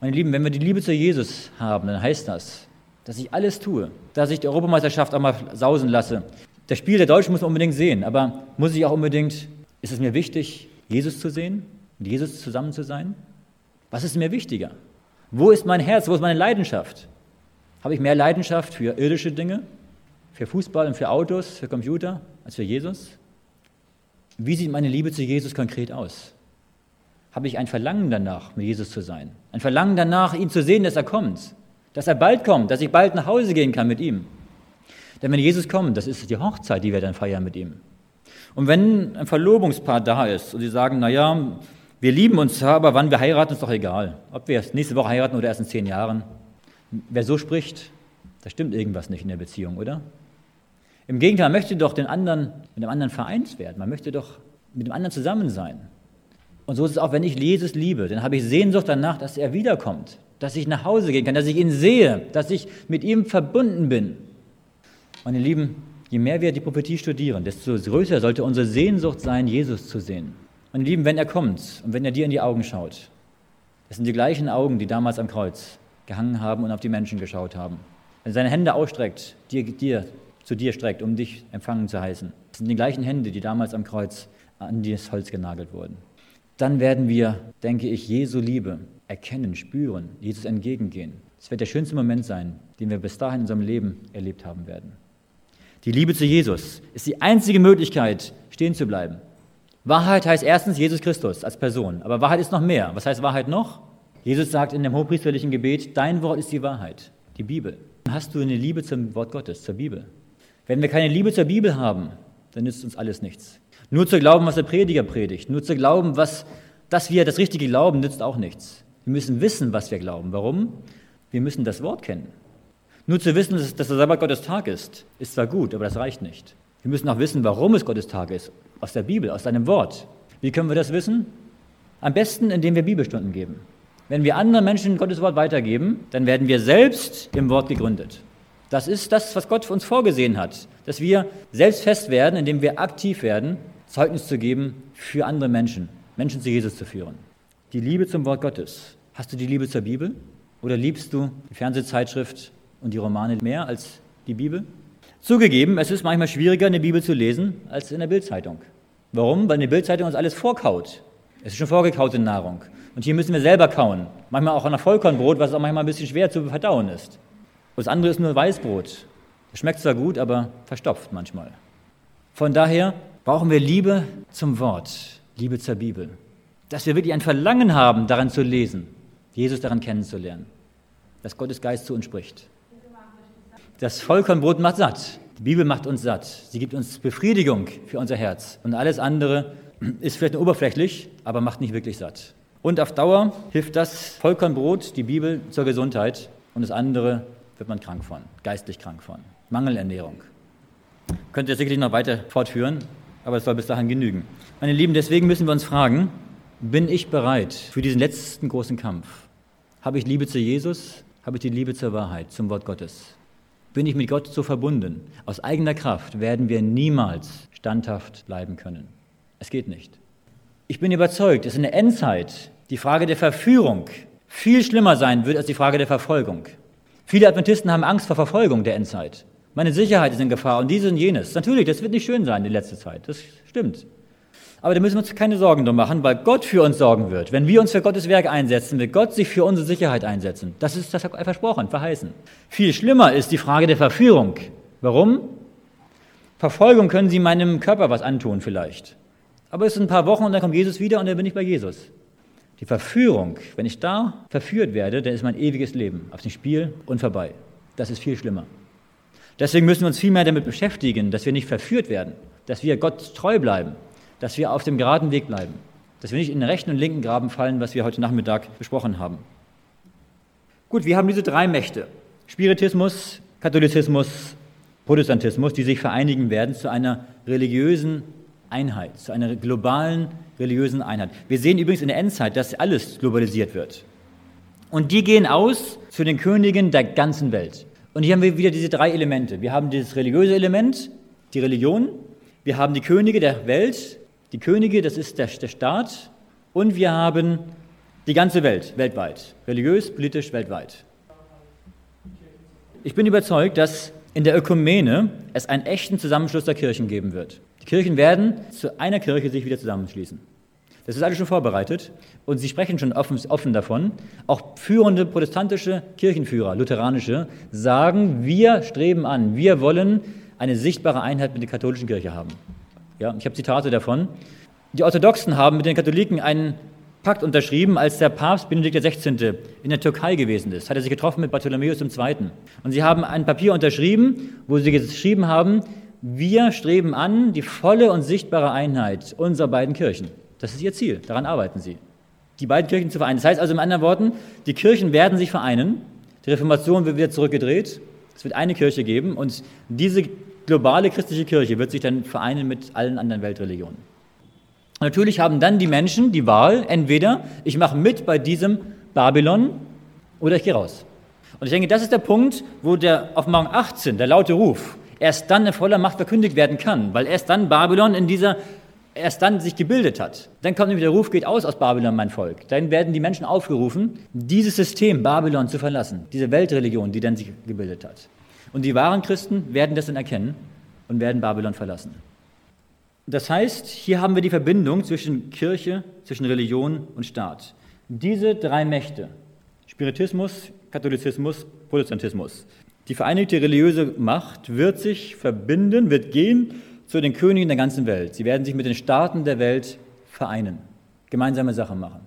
Meine Lieben, wenn wir die Liebe zu Jesus haben, dann heißt das, dass ich alles tue, dass ich die Europameisterschaft auch mal sausen lasse. Das Spiel der Deutschen muss man unbedingt sehen, aber muss ich auch unbedingt, ist es mir wichtig, Jesus zu sehen, mit Jesus zusammen zu sein? Was ist mir wichtiger? Wo ist mein Herz? Wo ist meine Leidenschaft? Habe ich mehr Leidenschaft für irdische Dinge, für Fußball und für Autos, für Computer, als für Jesus? Wie sieht meine Liebe zu Jesus konkret aus? Habe ich ein Verlangen danach, mit Jesus zu sein? Ein Verlangen danach, ihn zu sehen, dass er kommt, dass er bald kommt, dass ich bald nach Hause gehen kann mit ihm? Denn wenn Jesus kommt, das ist die Hochzeit, die wir dann feiern mit ihm. Und wenn ein Verlobungspaar da ist und sie sagen, naja, wir lieben uns aber wann wir heiraten, ist doch egal. Ob wir nächste Woche heiraten oder erst in zehn Jahren. Wer so spricht, da stimmt irgendwas nicht in der Beziehung, oder? Im Gegenteil, man möchte doch den anderen, mit dem anderen vereint werden. Man möchte doch mit dem anderen zusammen sein. Und so ist es auch, wenn ich Jesus liebe, dann habe ich Sehnsucht danach, dass er wiederkommt, dass ich nach Hause gehen kann, dass ich ihn sehe, dass ich mit ihm verbunden bin. Meine Lieben, je mehr wir die Prophetie studieren, desto größer sollte unsere Sehnsucht sein, Jesus zu sehen. Meine Lieben, wenn er kommt und wenn er dir in die Augen schaut, das sind die gleichen Augen, die damals am Kreuz gehangen haben und auf die Menschen geschaut haben. Wenn er seine Hände ausstreckt, dir, dir, zu dir streckt, um dich empfangen zu heißen, das sind die gleichen Hände, die damals am Kreuz an das Holz genagelt wurden. Dann werden wir, denke ich, Jesu Liebe erkennen, spüren, Jesus entgegengehen. Das wird der schönste Moment sein, den wir bis dahin in unserem Leben erlebt haben werden. Die Liebe zu Jesus ist die einzige Möglichkeit, stehen zu bleiben. Wahrheit heißt erstens Jesus Christus als Person, aber Wahrheit ist noch mehr. Was heißt Wahrheit noch? Jesus sagt in dem hochpriesterlichen Gebet, dein Wort ist die Wahrheit, die Bibel. Hast du eine Liebe zum Wort Gottes, zur Bibel? Wenn wir keine Liebe zur Bibel haben, dann nützt uns alles nichts. Nur zu glauben, was der Prediger predigt, nur zu glauben, was, dass wir das Richtige glauben, nützt auch nichts. Wir müssen wissen, was wir glauben. Warum? Wir müssen das Wort kennen. Nur zu wissen, dass der Sabbat Gottes Tag ist, ist zwar gut, aber das reicht nicht. Wir müssen auch wissen, warum es Gottes Tag ist, aus der Bibel, aus seinem Wort. Wie können wir das wissen? Am besten, indem wir Bibelstunden geben. Wenn wir anderen Menschen Gottes Wort weitergeben, dann werden wir selbst im Wort gegründet. Das ist das, was Gott für uns vorgesehen hat, dass wir selbst fest werden, indem wir aktiv werden, Zeugnis zu geben für andere Menschen, Menschen zu Jesus zu führen. Die Liebe zum Wort Gottes. Hast du die Liebe zur Bibel? Oder liebst du die Fernsehzeitschrift und die Romane mehr als die Bibel? Zugegeben, es ist manchmal schwieriger, eine Bibel zu lesen, als in der Bildzeitung. Warum? Weil eine Bildzeitung uns alles vorkaut. Es ist schon vorgekaute Nahrung. Und hier müssen wir selber kauen. Manchmal auch an Vollkornbrot, was auch manchmal ein bisschen schwer zu verdauen ist. Das andere ist nur Weißbrot. Schmeckt zwar gut, aber verstopft manchmal. Von daher brauchen wir Liebe zum Wort, Liebe zur Bibel. Dass wir wirklich ein Verlangen haben, daran zu lesen, Jesus daran kennenzulernen, dass Gottes Geist zu uns spricht. Das Vollkornbrot macht satt. Die Bibel macht uns satt. Sie gibt uns Befriedigung für unser Herz. Und alles andere ist vielleicht nur oberflächlich, aber macht nicht wirklich satt. Und auf Dauer hilft das Vollkornbrot, die Bibel, zur Gesundheit. Und das andere wird man krank von, geistlich krank von. Mangelernährung. Könnt ihr sicherlich noch weiter fortführen, aber es soll bis dahin genügen. Meine Lieben, deswegen müssen wir uns fragen, bin ich bereit für diesen letzten großen Kampf? Habe ich Liebe zu Jesus? Habe ich die Liebe zur Wahrheit, zum Wort Gottes? bin ich mit Gott so verbunden. Aus eigener Kraft werden wir niemals standhaft bleiben können. Es geht nicht. Ich bin überzeugt, dass in der Endzeit die Frage der Verführung viel schlimmer sein wird als die Frage der Verfolgung. Viele Adventisten haben Angst vor Verfolgung der Endzeit. Meine Sicherheit ist in Gefahr und dies und jenes. Natürlich, das wird nicht schön sein, die letzte Zeit. Das stimmt. Aber da müssen wir uns keine Sorgen drum machen, weil Gott für uns sorgen wird. Wenn wir uns für Gottes Werk einsetzen, wird Gott sich für unsere Sicherheit einsetzen. Das ist das hat er versprochen, verheißen. Viel schlimmer ist die Frage der Verführung. Warum? Verfolgung können Sie meinem Körper was antun vielleicht. Aber es sind ein paar Wochen und dann kommt Jesus wieder und dann bin ich bei Jesus. Die Verführung, wenn ich da verführt werde, dann ist mein ewiges Leben auf dem Spiel und vorbei. Das ist viel schlimmer. Deswegen müssen wir uns viel mehr damit beschäftigen, dass wir nicht verführt werden, dass wir Gott treu bleiben, dass wir auf dem geraden Weg bleiben, dass wir nicht in den rechten und linken Graben fallen, was wir heute Nachmittag besprochen haben. Gut, wir haben diese drei Mächte, Spiritismus, Katholizismus, Protestantismus, die sich vereinigen werden zu einer religiösen Einheit, zu einer globalen religiösen Einheit. Wir sehen übrigens in der Endzeit, dass alles globalisiert wird. Und die gehen aus zu den Königen der ganzen Welt. Und hier haben wir wieder diese drei Elemente. Wir haben dieses religiöse Element, die Religion, wir haben die Könige der Welt, die Könige, das ist der, der Staat, und wir haben die ganze Welt, weltweit, religiös, politisch, weltweit. Ich bin überzeugt, dass in der Ökumene es einen echten Zusammenschluss der Kirchen geben wird. Die Kirchen werden zu einer Kirche sich wieder zusammenschließen. Das ist alles schon vorbereitet und sie sprechen schon offen, offen, davon. Auch führende protestantische Kirchenführer, lutheranische, sagen, wir streben an, wir wollen eine sichtbare Einheit mit der katholischen Kirche haben. Ja, ich habe Zitate davon. Die Orthodoxen haben mit den Katholiken einen Pakt unterschrieben, als der Papst Benedikt XVI. in der Türkei gewesen ist. Hat er sich getroffen mit Bartholomäus II. Und sie haben ein Papier unterschrieben, wo sie geschrieben haben, wir streben an die volle und sichtbare Einheit unserer beiden Kirchen. Das ist ihr Ziel, daran arbeiten sie. Die beiden Kirchen zu vereinen. Das heißt also in anderen Worten, die Kirchen werden sich vereinen, die Reformation wird wieder zurückgedreht, es wird eine Kirche geben und diese globale christliche Kirche wird sich dann vereinen mit allen anderen Weltreligionen. Natürlich haben dann die Menschen die Wahl, entweder ich mache mit bei diesem Babylon oder ich gehe raus. Und ich denke, das ist der Punkt, wo der Offenbarung 18, der laute Ruf, erst dann in voller Macht verkündigt werden kann, weil erst dann Babylon in dieser erst dann sich gebildet hat. Dann kommt nämlich der Ruf, geht aus aus Babylon, mein Volk. Dann werden die Menschen aufgerufen, dieses System Babylon zu verlassen, diese Weltreligion, die dann sich gebildet hat. Und die wahren Christen werden das dann erkennen und werden Babylon verlassen. Das heißt, hier haben wir die Verbindung zwischen Kirche, zwischen Religion und Staat. Diese drei Mächte, Spiritismus, Katholizismus, Protestantismus, die vereinigte religiöse Macht wird sich verbinden, wird gehen zu den Königen der ganzen Welt. Sie werden sich mit den Staaten der Welt vereinen, gemeinsame Sachen machen.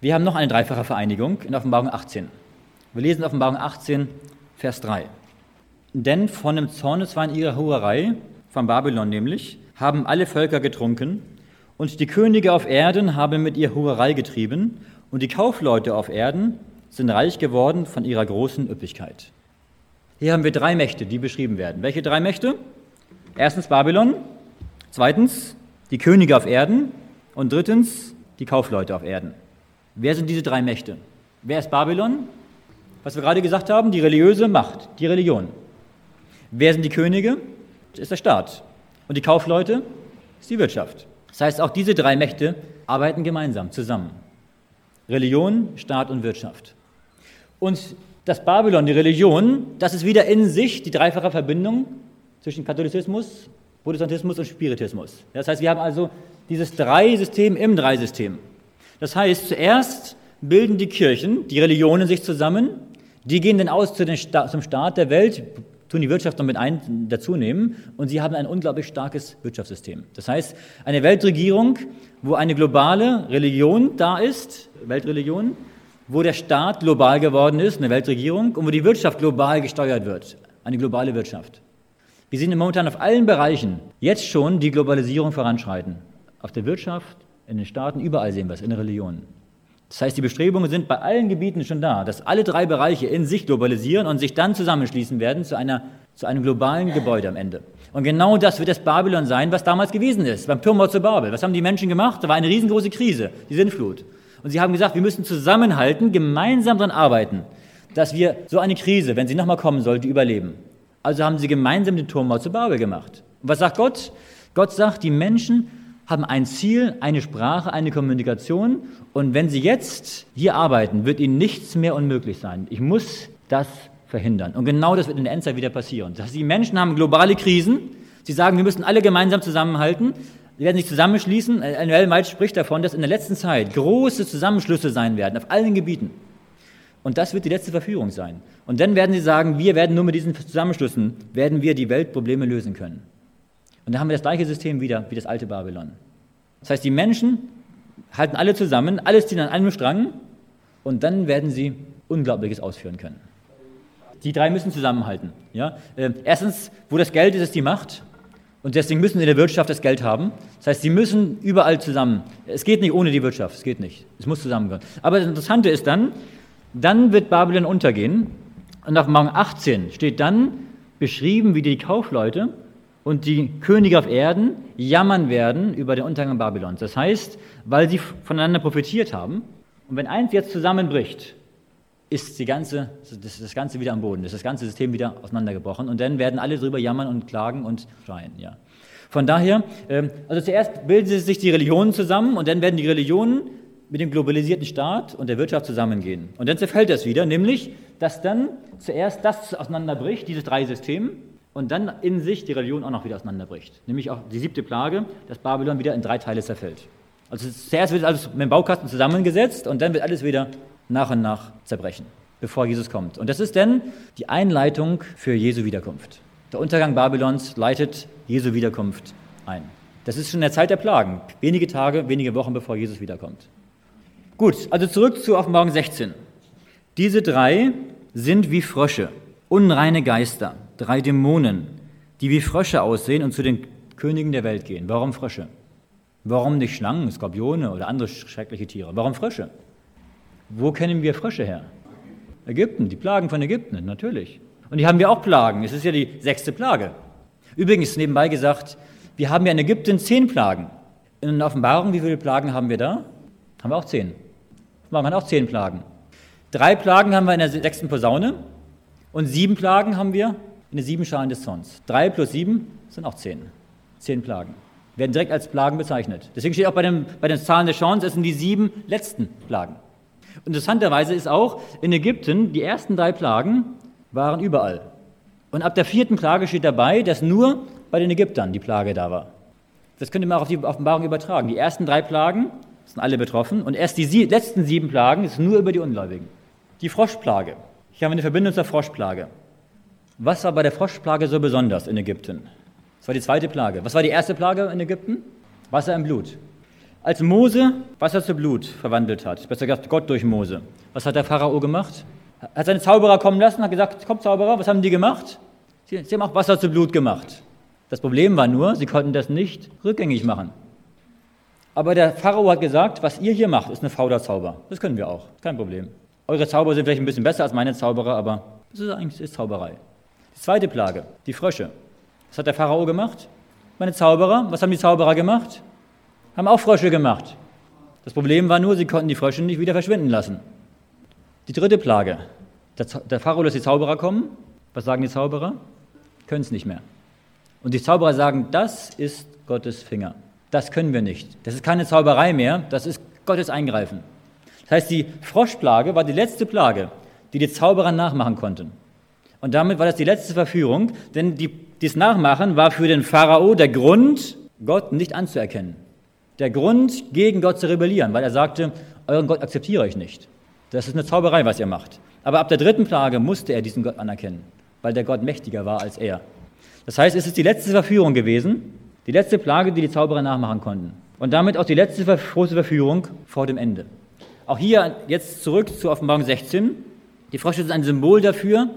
Wir haben noch eine dreifache Vereinigung in Offenbarung 18. Wir lesen Offenbarung 18, Vers 3. Denn von dem Zorneswein ihrer Hurerei, von Babylon nämlich, haben alle Völker getrunken, und die Könige auf Erden haben mit ihr Hurerei getrieben, und die Kaufleute auf Erden sind reich geworden von ihrer großen Üppigkeit. Hier haben wir drei Mächte, die beschrieben werden. Welche drei Mächte? Erstens Babylon, zweitens die Könige auf Erden und drittens die Kaufleute auf Erden. Wer sind diese drei Mächte? Wer ist Babylon? Was wir gerade gesagt haben, die religiöse Macht, die Religion. Wer sind die Könige? Das ist der Staat. Und die Kaufleute ist die Wirtschaft. Das heißt, auch diese drei Mächte arbeiten gemeinsam zusammen. Religion, Staat und Wirtschaft. Und das Babylon, die Religion, das ist wieder in sich die dreifache Verbindung zwischen Katholizismus, Protestantismus und Spiritismus. Das heißt, wir haben also dieses Drei-System im Drei-System. Das heißt, zuerst bilden die Kirchen, die Religionen sich zusammen, die gehen dann aus zu Sta zum Staat der Welt, tun die Wirtschaft noch mit ein, dazu nehmen und sie haben ein unglaublich starkes Wirtschaftssystem. Das heißt, eine Weltregierung, wo eine globale Religion da ist, Weltreligion, wo der Staat global geworden ist, eine Weltregierung, und wo die Wirtschaft global gesteuert wird, eine globale Wirtschaft. Wir sehen momentan auf allen Bereichen jetzt schon die Globalisierung voranschreiten. Auf der Wirtschaft, in den Staaten, überall sehen wir es, in der Religion. Das heißt, die Bestrebungen sind bei allen Gebieten schon da, dass alle drei Bereiche in sich globalisieren und sich dann zusammenschließen werden zu, einer, zu einem globalen Gebäude am Ende. Und genau das wird das Babylon sein, was damals gewesen ist, beim Turmbau zu Babel. Was haben die Menschen gemacht? Da war eine riesengroße Krise, die Sintflut. Und sie haben gesagt, wir müssen zusammenhalten, gemeinsam daran arbeiten, dass wir so eine Krise, wenn sie nochmal kommen sollte, überleben. Also haben sie gemeinsam den Turmbau zu Babel gemacht. Und was sagt Gott? Gott sagt, die Menschen haben ein Ziel, eine Sprache, eine Kommunikation. Und wenn sie jetzt hier arbeiten, wird ihnen nichts mehr unmöglich sein. Ich muss das verhindern. Und genau das wird in der Endzeit wieder passieren. Das heißt, die Menschen haben globale Krisen. Sie sagen, wir müssen alle gemeinsam zusammenhalten. Sie werden sich zusammenschließen. Ellen White spricht davon, dass in der letzten Zeit große Zusammenschlüsse sein werden auf allen Gebieten. Und das wird die letzte Verführung sein. Und dann werden sie sagen, wir werden nur mit diesen Zusammenschlüssen, werden wir die Weltprobleme lösen können. Und dann haben wir das gleiche System wieder wie das alte Babylon. Das heißt, die Menschen halten alle zusammen, alles ziehen an einem Strang und dann werden sie Unglaubliches ausführen können. Die drei müssen zusammenhalten. Ja? Äh, erstens, wo das Geld ist, ist die Macht. Und deswegen müssen sie in der Wirtschaft das Geld haben. Das heißt, sie müssen überall zusammen. Es geht nicht ohne die Wirtschaft, es geht nicht. Es muss zusammengehören. Aber das Interessante ist dann, dann wird Babylon untergehen. Und auf Morgen 18 steht dann beschrieben, wie die Kaufleute und die Könige auf Erden jammern werden über den Untergang Babylons. Das heißt, weil sie voneinander profitiert haben. Und wenn eins jetzt zusammenbricht, ist die ganze, das, das Ganze wieder am Boden, ist das ganze System wieder auseinandergebrochen und dann werden alle drüber jammern und klagen und schreien. Ja. Von daher, ähm, also zuerst bilden sich die Religionen zusammen und dann werden die Religionen mit dem globalisierten Staat und der Wirtschaft zusammengehen. Und dann zerfällt das wieder, nämlich, dass dann zuerst das auseinanderbricht, dieses drei System, und dann in sich die Religion auch noch wieder auseinanderbricht. Nämlich auch die siebte Plage, dass Babylon wieder in drei Teile zerfällt. Also zuerst wird alles mit dem Baukasten zusammengesetzt und dann wird alles wieder nach und nach zerbrechen, bevor Jesus kommt. Und das ist dann die Einleitung für Jesu Wiederkunft. Der Untergang Babylons leitet Jesu Wiederkunft ein. Das ist schon in der Zeit der Plagen, wenige Tage, wenige Wochen bevor Jesus wiederkommt. Gut, also zurück zu Offenbarung 16. Diese drei sind wie Frösche, unreine Geister, drei Dämonen, die wie Frösche aussehen und zu den Königen der Welt gehen. Warum Frösche? Warum nicht Schlangen, Skorpione oder andere schreckliche Tiere? Warum Frösche? Wo kennen wir Frösche her? Ägypten, die Plagen von Ägypten, natürlich. Und die haben wir auch Plagen. Es ist ja die sechste Plage. Übrigens, nebenbei gesagt, wir haben ja in Ägypten zehn Plagen. In Offenbarung, wie viele Plagen haben wir da? Haben wir auch zehn. Hat auch zehn Plagen. Drei Plagen haben wir in der sechsten Posaune und sieben Plagen haben wir in den sieben Schalen des Zorns. Drei plus sieben sind auch zehn. Zehn Plagen. Werden direkt als Plagen bezeichnet. Deswegen steht auch bei, dem, bei den Zahlen des Schauens, es sind die sieben letzten Plagen. Interessanterweise ist auch in Ägypten, die ersten drei Plagen waren überall. Und ab der vierten Plage steht dabei, dass nur bei den Ägyptern die Plage da war. Das könnte man auch auf die Offenbarung übertragen. Die ersten drei Plagen sind alle betroffen und erst die letzten sieben Plagen ist nur über die Ungläubigen. Die Froschplage. Hier haben wir eine Verbindung zur Froschplage. Was war bei der Froschplage so besonders in Ägypten? Das war die zweite Plage. Was war die erste Plage in Ägypten? Wasser im Blut. Als Mose Wasser zu Blut verwandelt hat, besser gesagt Gott durch Mose, was hat der Pharao gemacht? Hat seine Zauberer kommen lassen, hat gesagt, komm Zauberer, was haben die gemacht? Sie, sie haben auch Wasser zu Blut gemacht. Das Problem war nur, sie konnten das nicht rückgängig machen. Aber der Pharao hat gesagt, was ihr hier macht, ist eine Fauderzauber. Das können wir auch, kein Problem. Eure Zauber sind vielleicht ein bisschen besser als meine Zauberer, aber das ist eigentlich ist Zauberei. Die zweite Plage, die Frösche. Was hat der Pharao gemacht? Meine Zauberer, was haben die Zauberer gemacht? Haben auch Frösche gemacht. Das Problem war nur, sie konnten die Frösche nicht wieder verschwinden lassen. Die dritte Plage. Der, der Pharao lässt die Zauberer kommen. Was sagen die Zauberer? Können es nicht mehr. Und die Zauberer sagen, das ist Gottes Finger. Das können wir nicht. Das ist keine Zauberei mehr, das ist Gottes Eingreifen. Das heißt, die Froschplage war die letzte Plage, die die Zauberer nachmachen konnten. Und damit war das die letzte Verführung, denn die, dies Nachmachen war für den Pharao der Grund, Gott nicht anzuerkennen. Der Grund, gegen Gott zu rebellieren, weil er sagte, euren Gott akzeptiere ich nicht. Das ist eine Zauberei, was ihr macht. Aber ab der dritten Plage musste er diesen Gott anerkennen, weil der Gott mächtiger war als er. Das heißt, es ist die letzte Verführung gewesen, die letzte Plage, die die Zauberer nachmachen konnten. Und damit auch die letzte große Verführung vor dem Ende. Auch hier jetzt zurück zu Offenbarung 16. Die Frösche sind ein Symbol dafür,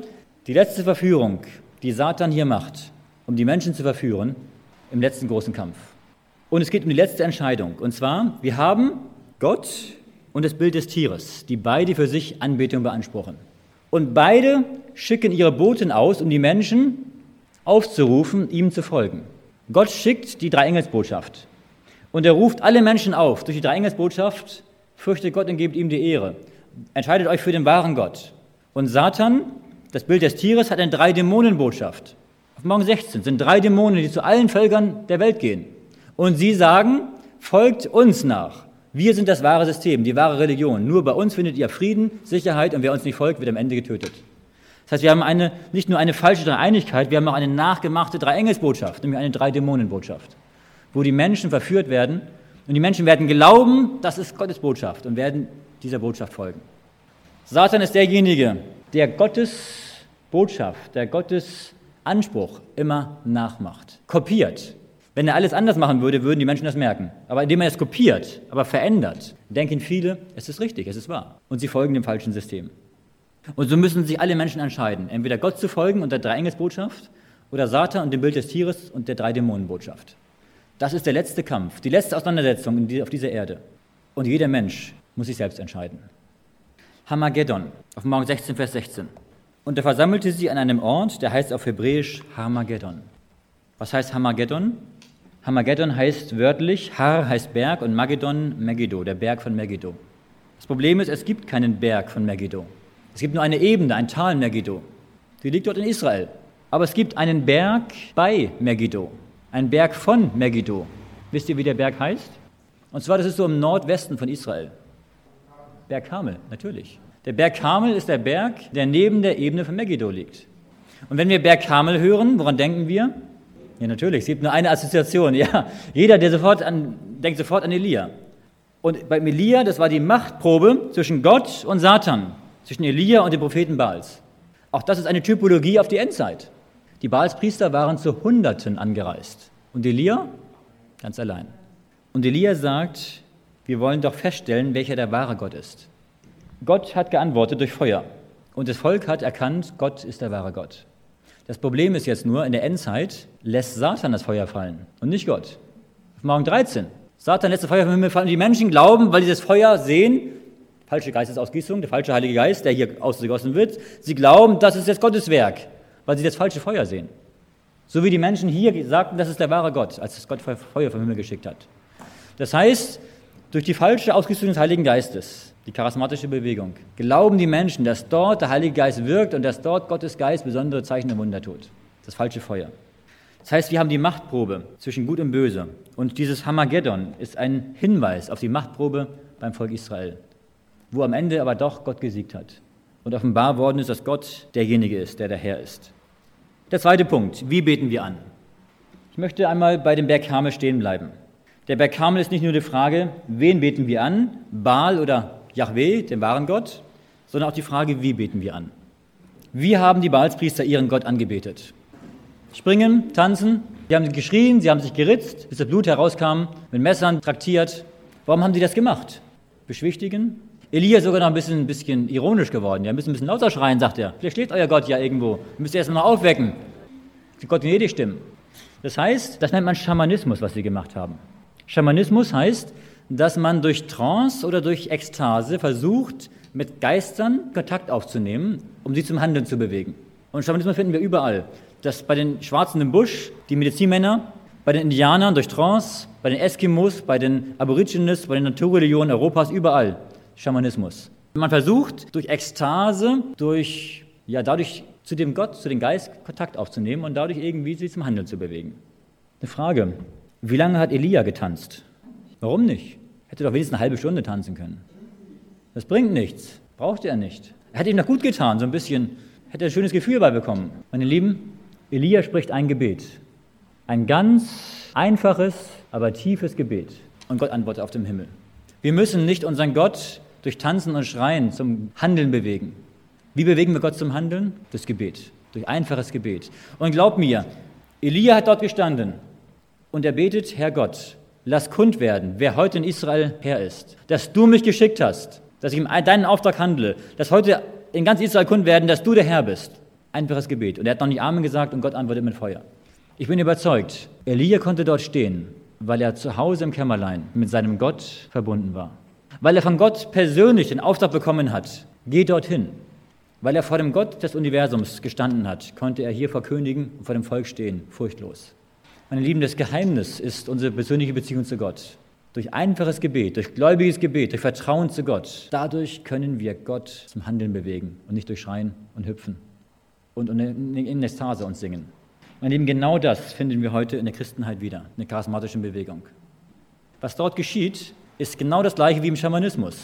die letzte Verführung, die Satan hier macht, um die Menschen zu verführen, im letzten großen Kampf. Und es geht um die letzte Entscheidung. Und zwar, wir haben Gott und das Bild des Tieres, die beide für sich Anbetung beanspruchen. Und beide schicken ihre Boten aus, um die Menschen aufzurufen, ihm zu folgen. Gott schickt die Dreiengelsbotschaft. Und er ruft alle Menschen auf, durch die Dreiengelsbotschaft, fürchtet Gott und gebt ihm die Ehre. Entscheidet euch für den wahren Gott. Und Satan das Bild des Tieres hat eine Drei-Dämonen-Botschaft. Auf Morgen 16 sind drei Dämonen, die zu allen Völkern der Welt gehen. Und sie sagen, folgt uns nach. Wir sind das wahre System, die wahre Religion. Nur bei uns findet ihr Frieden, Sicherheit und wer uns nicht folgt, wird am Ende getötet. Das heißt, wir haben eine, nicht nur eine falsche Dreieinigkeit, wir haben auch eine nachgemachte Drei-Engels-Botschaft, nämlich eine Drei-Dämonen-Botschaft, wo die Menschen verführt werden und die Menschen werden glauben, das ist Gottes Botschaft und werden dieser Botschaft folgen. Satan ist derjenige, der Gottes Botschaft, der Gottes Anspruch immer nachmacht, kopiert. Wenn er alles anders machen würde, würden die Menschen das merken. Aber indem er es kopiert, aber verändert, denken viele, es ist richtig, es ist wahr. Und sie folgen dem falschen System. Und so müssen sich alle Menschen entscheiden, entweder Gott zu folgen und der Dreiengelsbotschaft oder Satan und dem Bild des Tieres und der Drei-Dämonen-Botschaft. Das ist der letzte Kampf, die letzte Auseinandersetzung auf dieser Erde. Und jeder Mensch muss sich selbst entscheiden. Hamageddon, auf Morgen 16, Vers 16. Und er versammelte sie an einem Ort, der heißt auf Hebräisch Hamageddon. Was heißt Hamageddon? Hamageddon heißt wörtlich, Har heißt Berg und Mageddon Megiddo, der Berg von Megiddo. Das Problem ist, es gibt keinen Berg von Megiddo. Es gibt nur eine Ebene, ein Tal Megiddo. Die liegt dort in Israel. Aber es gibt einen Berg bei Megiddo, einen Berg von Megiddo. Wisst ihr, wie der Berg heißt? Und zwar, das ist so im Nordwesten von Israel. Berg Kamel, natürlich. Der Berg Kamel ist der Berg, der neben der Ebene von Megiddo liegt. Und wenn wir Berg Kamel hören, woran denken wir? Ja, natürlich, es gibt nur eine Assoziation. (laughs) Ja, jeder, der sofort an, denkt sofort an Elia. Und bei Elia, das war die Machtprobe zwischen Gott und Satan, zwischen Elia und dem Propheten Baals. Auch das ist eine Typologie auf die Endzeit. Die Baalspriester waren zu Hunderten angereist. Und Elia ganz allein. Und Elia sagt, wir wollen doch feststellen, welcher der wahre Gott ist. Gott hat geantwortet durch Feuer. Und das Volk hat erkannt, Gott ist der wahre Gott. Das Problem ist jetzt nur, in der Endzeit lässt Satan das Feuer fallen und nicht Gott. Auf Morgen 13. Satan lässt das Feuer vom Himmel fallen und die Menschen glauben, weil sie das Feuer sehen, falsche Geistesausgießung, der falsche Heilige Geist, der hier ausgegossen wird, sie glauben, das ist jetzt Gottes Werk weil sie das falsche Feuer sehen. So wie die Menschen hier sagten, das ist der wahre Gott, als das Gott Feuer vom Himmel geschickt hat. Das heißt, durch die falsche Ausrüstung des Heiligen Geistes, die charismatische Bewegung, glauben die Menschen, dass dort der Heilige Geist wirkt und dass dort Gottes Geist besondere Zeichen und Wunder tut. Das falsche Feuer. Das heißt, wir haben die Machtprobe zwischen Gut und Böse. Und dieses Hamageddon ist ein Hinweis auf die Machtprobe beim Volk Israel, wo am Ende aber doch Gott gesiegt hat und offenbar worden ist, dass Gott derjenige ist, der der Herr ist. Der zweite Punkt, wie beten wir an? Ich möchte einmal bei dem Berg Hamel stehen bleiben. Der Berg Hamel ist nicht nur die Frage, wen beten wir an, Baal oder Yahweh, den wahren Gott, sondern auch die Frage, wie beten wir an. Wie haben die Baalspriester ihren Gott angebetet? Springen, tanzen, sie haben geschrien, sie haben sich geritzt, bis das Blut herauskam, mit Messern traktiert. Warum haben sie das gemacht? Beschwichtigen, Elia sogar noch ein bisschen, ein bisschen ironisch geworden. Ja, müssen ein bisschen lauter schreien, sagt er. Vielleicht schläft euer Gott ja irgendwo. Müsst ihr erst mal aufwecken. Die Gott in die Stimmen. Das heißt, das nennt man Schamanismus, was sie gemacht haben. Schamanismus heißt, dass man durch Trance oder durch Ekstase versucht, mit Geistern Kontakt aufzunehmen, um sie zum Handeln zu bewegen. Und Schamanismus finden wir überall. Das bei den Schwarzen im Busch, die Medizinmänner, bei den Indianern durch Trance, bei den Eskimos, bei den Aborigines, bei den Naturreligionen Europas, überall. Schamanismus. Man versucht durch Ekstase, durch, ja, dadurch zu dem Gott, zu dem Geist Kontakt aufzunehmen und dadurch irgendwie sie zum Handeln zu bewegen. Eine Frage, wie lange hat Elia getanzt? Warum nicht? Hätte doch wenigstens eine halbe Stunde tanzen können. Das bringt nichts, brauchte er nicht. Hat ihm doch gut getan, so ein bisschen, hätte er ein schönes Gefühl bei bekommen. Meine Lieben, Elia spricht ein Gebet. Ein ganz einfaches, aber tiefes Gebet. Und Gott antwortet auf dem Himmel. Wir müssen nicht unseren Gott durch Tanzen und Schreien zum Handeln bewegen. Wie bewegen wir Gott zum Handeln? Das Gebet, durch einfaches Gebet. Und glaub mir, Elia hat dort gestanden und er betet, Herr Gott, lass kund werden, wer heute in Israel Herr ist, dass du mich geschickt hast, dass ich in deinen Auftrag handle, dass heute in ganz Israel kund werden, dass du der Herr bist. Einfaches Gebet. Und er hat noch nicht Amen gesagt und Gott antwortet mit Feuer. Ich bin überzeugt, Elia konnte dort stehen, weil er zu Hause im Kämmerlein mit seinem Gott verbunden war weil er von Gott persönlich den Auftrag bekommen hat, geh dorthin. Weil er vor dem Gott des Universums gestanden hat, konnte er hier vor Königen und vor dem Volk stehen, furchtlos. Meine Lieben, das Geheimnis ist unsere persönliche Beziehung zu Gott. Durch einfaches Gebet, durch gläubiges Gebet, durch Vertrauen zu Gott. Dadurch können wir Gott zum Handeln bewegen und nicht durch Schreien und Hüpfen und in Ekstase uns singen. Meine Lieben, genau das finden wir heute in der Christenheit wieder, in der charismatischen Bewegung. Was dort geschieht, ist genau das gleiche wie im Schamanismus.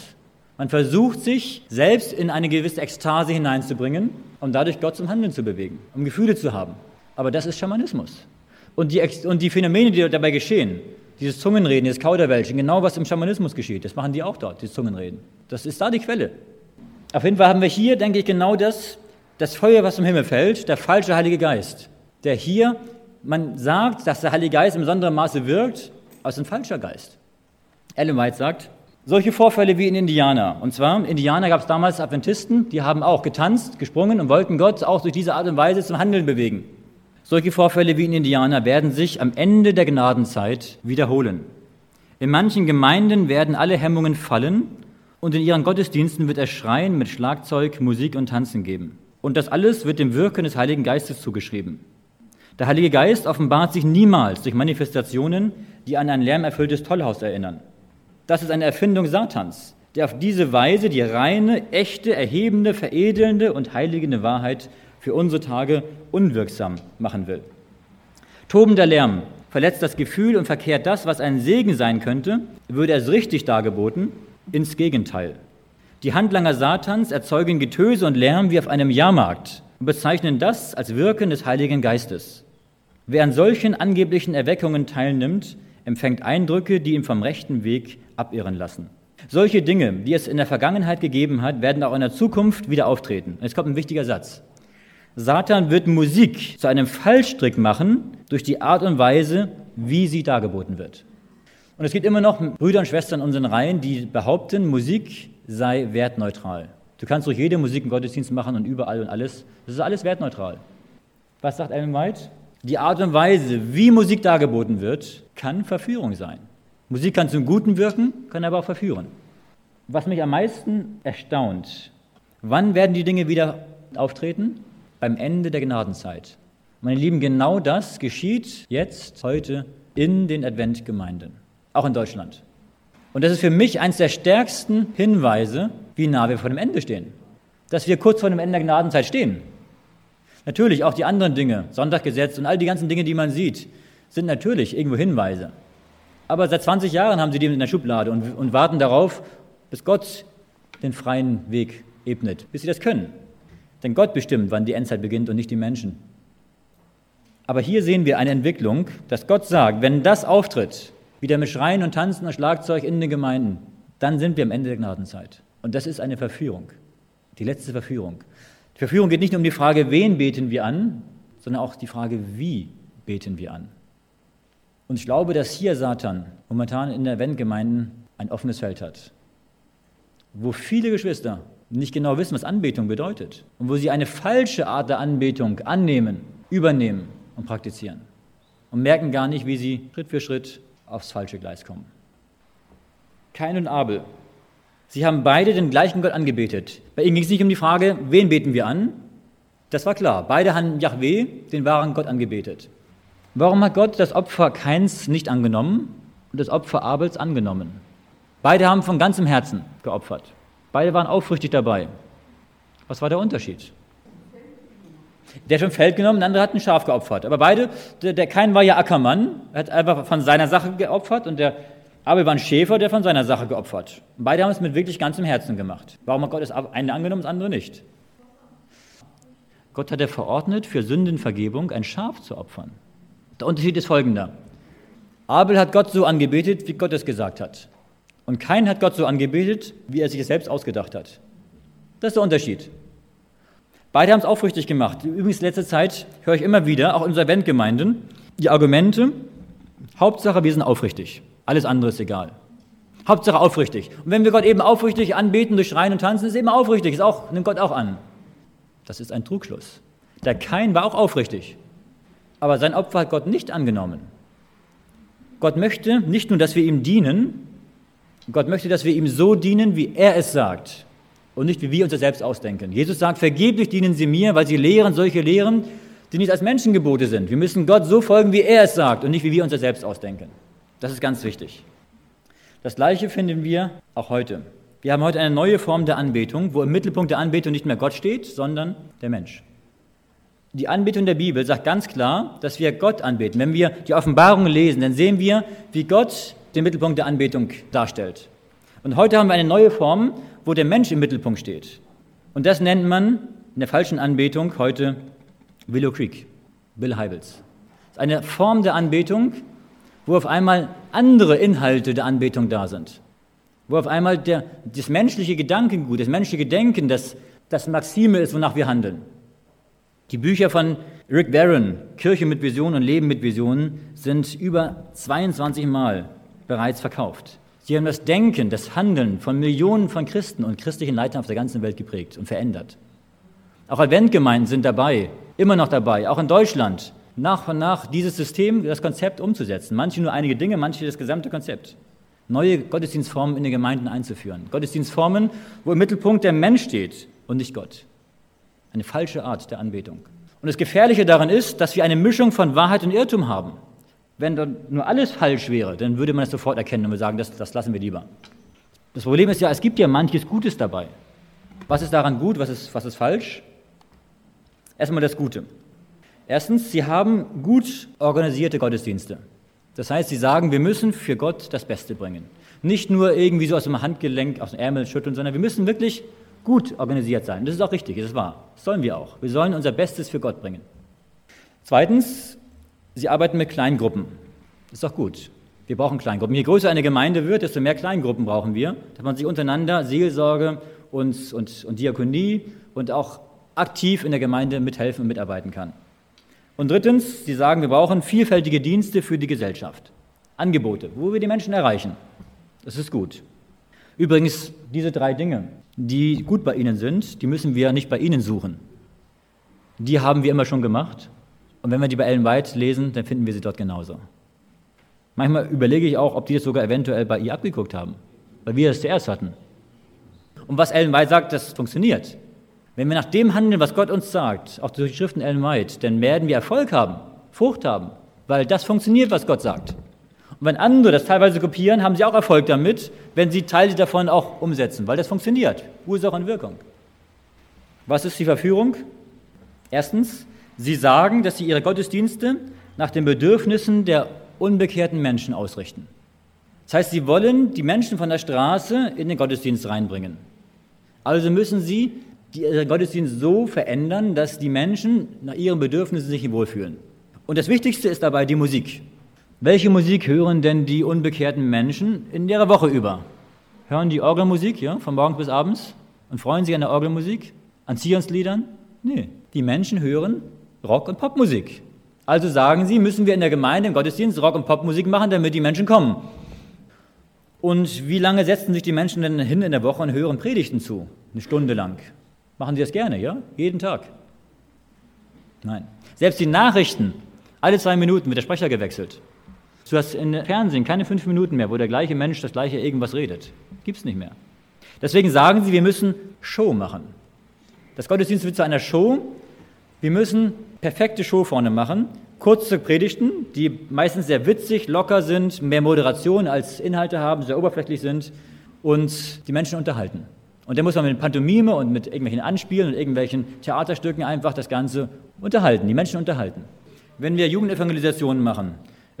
Man versucht sich selbst in eine gewisse Ekstase hineinzubringen, um dadurch Gott zum Handeln zu bewegen, um Gefühle zu haben. Aber das ist Schamanismus. Und die, und die Phänomene, die dabei geschehen, dieses Zungenreden, dieses Kauderwelschen, genau was im Schamanismus geschieht, das machen die auch dort, dieses Zungenreden. Das ist da die Quelle. Auf jeden Fall haben wir hier, denke ich, genau das, das Feuer, was vom Himmel fällt, der falsche Heilige Geist, der hier, man sagt, dass der Heilige Geist im besonderen Maße wirkt, als ein falscher Geist. Ellen White sagt, solche Vorfälle wie in Indiana. Und zwar, in Indiana gab es damals Adventisten, die haben auch getanzt, gesprungen und wollten Gott auch durch diese Art und Weise zum Handeln bewegen. Solche Vorfälle wie in Indiana werden sich am Ende der Gnadenzeit wiederholen. In manchen Gemeinden werden alle Hemmungen fallen und in ihren Gottesdiensten wird es Schreien mit Schlagzeug, Musik und Tanzen geben. Und das alles wird dem Wirken des Heiligen Geistes zugeschrieben. Der Heilige Geist offenbart sich niemals durch Manifestationen, die an ein lärmerfülltes Tollhaus erinnern. Das ist eine Erfindung Satans. der auf diese Weise die reine, echte, erhebende, veredelnde und heiligende Wahrheit für unsere Tage unwirksam machen will. Tobender Lärm verletzt das Gefühl und verkehrt das, was ein Segen sein könnte, würde es richtig dargeboten, ins Gegenteil. Die Handlanger Satans erzeugen Getöse und Lärm wie auf einem Jahrmarkt und bezeichnen das als Wirken des Heiligen Geistes. Wer an solchen angeblichen Erweckungen teilnimmt, empfängt Eindrücke, die ihn vom rechten Weg abirren lassen. Solche Dinge, die es in der Vergangenheit gegeben hat, werden auch in der Zukunft wieder auftreten. Jetzt kommt ein wichtiger Satz. Satan wird Musik zu einem Fallstrick machen durch die Art und Weise, wie sie dargeboten wird. Und es gibt immer noch Brüder und Schwestern in unseren Reihen, die behaupten, Musik sei wertneutral. Du kannst durch jede Musik einen Gottesdienst machen und überall und alles. Das ist alles wertneutral. Was sagt Ellen White? Die Art und Weise, wie Musik dargeboten wird, kann Verführung sein. Musik kann zum Guten wirken, kann aber auch verführen. Was mich am meisten erstaunt, wann werden die Dinge wieder auftreten? Beim Ende der Gnadenzeit. Meine Lieben, genau das geschieht jetzt, heute in den Adventgemeinden, auch in Deutschland. Und das ist für mich eines der stärksten Hinweise, wie nah wir vor dem Ende stehen. Dass wir kurz vor dem Ende der Gnadenzeit stehen. Natürlich auch die anderen Dinge, Sonntaggesetz und all die ganzen Dinge, die man sieht, sind natürlich irgendwo Hinweise. Aber seit 20 Jahren haben sie die in der Schublade und, und warten darauf, bis Gott den freien Weg ebnet, bis sie das können. Denn Gott bestimmt, wann die Endzeit beginnt und nicht die Menschen. Aber hier sehen wir eine Entwicklung, dass Gott sagt, wenn das auftritt, wieder mit Schreien und Tanzen und Schlagzeug in den Gemeinden, dann sind wir am Ende der Gnadenzeit. Und das ist eine Verführung, die letzte Verführung. Die Verführung geht nicht nur um die Frage, wen beten wir an, sondern auch die Frage, wie beten wir an. Und ich glaube, dass hier Satan momentan in der Wendgemeinden ein offenes Feld hat, wo viele Geschwister nicht genau wissen, was Anbetung bedeutet und wo sie eine falsche Art der Anbetung annehmen, übernehmen und praktizieren und merken gar nicht, wie sie Schritt für Schritt aufs falsche Gleis kommen. Kain und Abel. Sie haben beide den gleichen Gott angebetet. Bei ihnen ging es nicht um die Frage, wen beten wir an? Das war klar. Beide haben Yahweh, den wahren Gott, angebetet. Warum hat Gott das Opfer Kains nicht angenommen und das Opfer Abels angenommen? Beide haben von ganzem Herzen geopfert. Beide waren aufrichtig dabei. Was war der Unterschied? Der hat ein Feld genommen, der andere hat ein Schaf geopfert. Aber beide, der, der Kain war ja Ackermann, er hat einfach von seiner Sache geopfert und der Abel war ein Schäfer, der von seiner Sache geopfert. beide haben es mit wirklich ganzem Herzen gemacht. Warum hat Gott das eine angenommen, das andere nicht? Gott hat er verordnet, für Sündenvergebung ein Schaf zu opfern. Der Unterschied ist folgender. Abel hat Gott so angebetet, wie Gott es gesagt hat. Und Kain hat Gott so angebetet, wie er sich es selbst ausgedacht hat. Das ist der Unterschied. Beide haben es aufrichtig gemacht. Übrigens, letzte Zeit höre ich immer wieder, auch in unserer Eventgemeinden, die Argumente, Hauptsache, wir sind aufrichtig. Alles andere ist egal. Hauptsache aufrichtig. Und wenn wir Gott eben aufrichtig anbeten, durch Schreien und Tanzen, ist eben aufrichtig, ist auch, nimmt Gott auch an. Das ist ein Trugschluss. Der Kain war auch aufrichtig. Aber sein Opfer hat Gott nicht angenommen. Gott möchte nicht nur, dass wir ihm dienen, Gott möchte, dass wir ihm so dienen, wie er es sagt und nicht wie wir uns das selbst ausdenken. Jesus sagt, vergeblich dienen sie mir, weil sie lehren solche Lehren, die nicht als Menschengebote sind. Wir müssen Gott so folgen, wie er es sagt und nicht wie wir uns das selbst ausdenken. Das ist ganz wichtig. Das Gleiche finden wir auch heute. Wir haben heute eine neue Form der Anbetung, wo im Mittelpunkt der Anbetung nicht mehr Gott steht, sondern der Mensch. Die Anbetung der Bibel sagt ganz klar, dass wir Gott anbeten. Wenn wir die Offenbarung lesen, dann sehen wir, wie Gott den Mittelpunkt der Anbetung darstellt. Und heute haben wir eine neue Form, wo der Mensch im Mittelpunkt steht. Und das nennt man in der falschen Anbetung heute Willow Creek, Bill Heibels. Das ist eine Form der Anbetung, wo auf einmal andere Inhalte der Anbetung da sind. Wo auf einmal der, das menschliche Gedankengut, das menschliche Denken, das, das Maxime ist, wonach wir handeln. Die Bücher von Rick Warren, Kirche mit Visionen und Leben mit Visionen, sind über 22 Mal bereits verkauft. Sie haben das Denken, das Handeln von Millionen von Christen und christlichen Leitern auf der ganzen Welt geprägt und verändert. Auch Adventgemeinden sind dabei, immer noch dabei, auch in Deutschland, nach und nach dieses System, das Konzept umzusetzen. Manche nur einige Dinge, manche das gesamte Konzept. Neue Gottesdienstformen in den Gemeinden einzuführen. Gottesdienstformen, wo im Mittelpunkt der Mensch steht und nicht Gott. Eine falsche Art der Anbetung. Und das Gefährliche daran ist, dass wir eine Mischung von Wahrheit und Irrtum haben. Wenn dann nur alles falsch wäre, dann würde man es sofort erkennen und wir sagen, das, das lassen wir lieber. Das Problem ist ja, es gibt ja manches Gutes dabei. Was ist daran gut, was ist, was ist falsch? Erstmal das Gute. Erstens, sie haben gut organisierte Gottesdienste. Das heißt, sie sagen, wir müssen für Gott das Beste bringen. Nicht nur irgendwie so aus dem Handgelenk, aus dem Ärmel schütteln, sondern wir müssen wirklich gut organisiert sein. Das ist auch richtig, das ist wahr. Das sollen wir auch. Wir sollen unser Bestes für Gott bringen. Zweitens, sie arbeiten mit Kleingruppen. Das ist auch gut. Wir brauchen Kleingruppen. Je größer eine Gemeinde wird, desto mehr Kleingruppen brauchen wir, dass man sich untereinander Seelsorge und, und, und Diakonie und auch aktiv in der Gemeinde mithelfen und mitarbeiten kann. Und drittens, sie sagen, wir brauchen vielfältige Dienste für die Gesellschaft. Angebote, wo wir die Menschen erreichen. Das ist gut. Übrigens, diese drei Dinge, die gut bei Ihnen sind, die müssen wir nicht bei Ihnen suchen. Die haben wir immer schon gemacht. Und wenn wir die bei Ellen White lesen, dann finden wir sie dort genauso. Manchmal überlege ich auch, ob die das sogar eventuell bei ihr abgeguckt haben, weil wir das zuerst hatten. Und was Ellen White sagt, das funktioniert. Wenn wir nach dem handeln, was Gott uns sagt, auch durch die Schriften Ellen White, dann werden wir Erfolg haben, Frucht haben, weil das funktioniert, was Gott sagt. Und wenn andere das teilweise kopieren, haben sie auch Erfolg damit, wenn sie Teile davon auch umsetzen, weil das funktioniert. Ursache und Wirkung. Was ist die Verführung? Erstens, sie sagen, dass sie ihre Gottesdienste nach den Bedürfnissen der unbekehrten Menschen ausrichten. Das heißt, sie wollen die Menschen von der Straße in den Gottesdienst reinbringen. Also müssen sie ihren Gottesdienst so verändern, dass die Menschen nach ihren Bedürfnissen sich wohlfühlen. Und das Wichtigste ist dabei die Musik. Welche Musik hören denn die unbekehrten Menschen in ihrer Woche über? Hören die Orgelmusik, ja, von morgens bis abends und freuen sich an der Orgelmusik, an Zionsliedern? Nee, die Menschen hören Rock- und Popmusik. Also sagen sie, müssen wir in der Gemeinde im Gottesdienst Rock- und Popmusik machen, damit die Menschen kommen. Und wie lange setzen sich die Menschen denn hin in der Woche und hören Predigten zu? Eine Stunde lang. Machen sie das gerne, ja? Jeden Tag? Nein. Selbst die Nachrichten, alle zwei Minuten wird der Sprecher gewechselt. Du hast im Fernsehen keine fünf Minuten mehr, wo der gleiche Mensch das gleiche irgendwas redet. Gibt es nicht mehr. Deswegen sagen sie, wir müssen Show machen. Das Gottesdienst wird zu einer Show. Wir müssen perfekte Show vorne machen. Kurze Predigten, die meistens sehr witzig, locker sind, mehr Moderation als Inhalte haben, sehr oberflächlich sind und die Menschen unterhalten. Und dann muss man mit Pantomime und mit irgendwelchen Anspielen und irgendwelchen Theaterstücken einfach das Ganze unterhalten, die Menschen unterhalten. Wenn wir Jugendevangelisationen machen,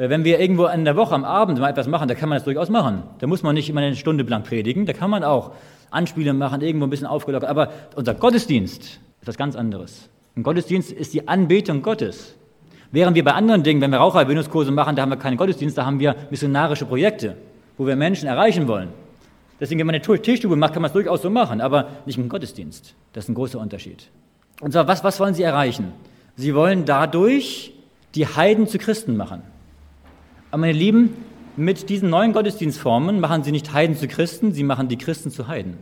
wenn wir irgendwo in der Woche am Abend mal etwas machen, da kann man das durchaus machen. Da muss man nicht immer eine Stunde lang predigen, da kann man auch Anspiele machen, irgendwo ein bisschen aufgelockert. Aber unser Gottesdienst ist was ganz anderes. Ein Gottesdienst ist die Anbetung Gottes. Während wir bei anderen Dingen, wenn wir Rauchererwöhnungskurse machen, da haben wir keinen Gottesdienst, da haben wir missionarische Projekte, wo wir Menschen erreichen wollen. Deswegen, wenn man eine Tischstube macht, kann man es durchaus so machen, aber nicht im Gottesdienst. Das ist ein großer Unterschied. Und zwar, was, was wollen Sie erreichen? Sie wollen dadurch die Heiden zu Christen machen. Aber meine Lieben, mit diesen neuen Gottesdienstformen machen Sie nicht Heiden zu Christen, Sie machen die Christen zu Heiden.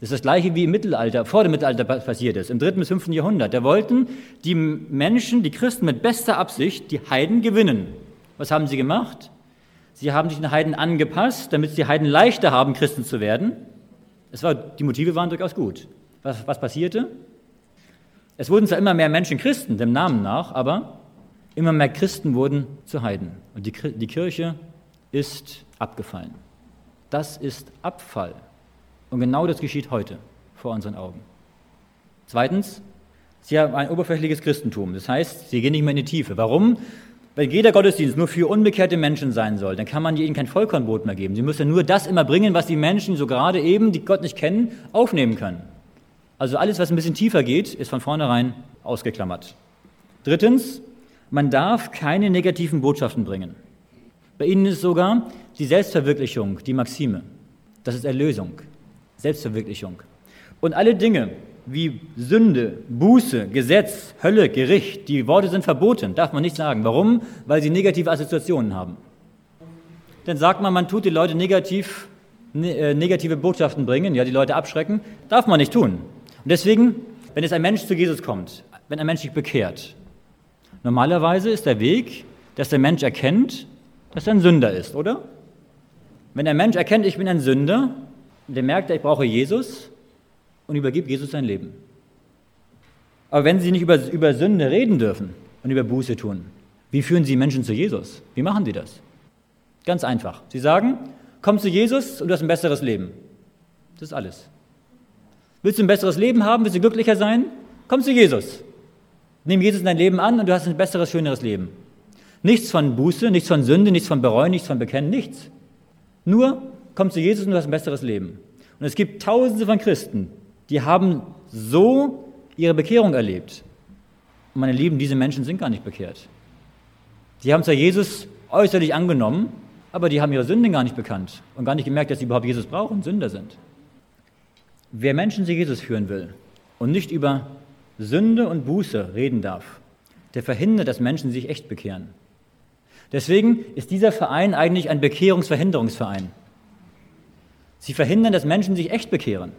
Das ist das gleiche wie im Mittelalter, vor dem Mittelalter passiert ist, im dritten bis fünften Jahrhundert. Da wollten die Menschen, die Christen mit bester Absicht, die Heiden gewinnen. Was haben sie gemacht? Sie haben sich den Heiden angepasst, damit die Heiden leichter haben, Christen zu werden. Es war, die Motive waren durchaus gut. Was, was passierte? Es wurden zwar immer mehr Menschen Christen, dem Namen nach, aber immer mehr Christen wurden zu Heiden. Und die, die Kirche ist abgefallen. Das ist Abfall. Und genau das geschieht heute vor unseren Augen. Zweitens, sie haben ein oberflächliches Christentum. Das heißt, sie gehen nicht mehr in die Tiefe. Warum? Wenn jeder Gottesdienst nur für unbekehrte Menschen sein soll, dann kann man ihnen kein Vollkornbrot mehr geben. Sie müssen nur das immer bringen, was die Menschen so gerade eben, die Gott nicht kennen, aufnehmen können. Also alles, was ein bisschen tiefer geht, ist von vornherein ausgeklammert. Drittens, man darf keine negativen Botschaften bringen. Bei ihnen ist sogar die Selbstverwirklichung die Maxime. Das ist Erlösung. Selbstverwirklichung. Und alle Dinge wie Sünde, Buße, Gesetz, Hölle, Gericht, die Worte sind verboten, darf man nicht sagen. Warum? Weil sie negative Assoziationen haben. Dann sagt man, man tut die Leute negativ, ne, äh, negative Botschaften bringen, ja, die Leute abschrecken. Darf man nicht tun. Und deswegen, wenn jetzt ein Mensch zu Jesus kommt, wenn ein Mensch sich bekehrt, normalerweise ist der Weg, dass der Mensch erkennt, dass er ein Sünder ist, oder? Wenn ein Mensch erkennt, ich bin ein Sünder, der merkt, ich brauche Jesus und übergibt Jesus sein Leben. Aber wenn Sie nicht über, über Sünde reden dürfen und über Buße tun, wie führen Sie Menschen zu Jesus? Wie machen Sie das? Ganz einfach. Sie sagen, Komm zu Jesus und du hast ein besseres Leben. Das ist alles. Willst du ein besseres Leben haben? Willst du glücklicher sein? Komm zu Jesus. Nimm Jesus in dein Leben an und du hast ein besseres, schöneres Leben. Nichts von Buße, nichts von Sünde, nichts von Bereuen, nichts von Bekennen, nichts. Nur komm zu Jesus und du hast ein besseres Leben. Und es gibt tausende von Christen, die haben so ihre Bekehrung erlebt. Und meine Lieben, diese Menschen sind gar nicht bekehrt. Die haben zwar Jesus äußerlich angenommen, aber die haben ihre Sünden gar nicht bekannt und gar nicht gemerkt, dass sie überhaupt Jesus brauchen Sünder sind. Wer Menschen zu Jesus führen will und nicht über Sünde und Buße reden darf, der verhindert, dass Menschen sich echt bekehren. Deswegen ist dieser Verein eigentlich ein Bekehrungsverhinderungsverein. Sie verhindern, dass Menschen sich echt bekehren.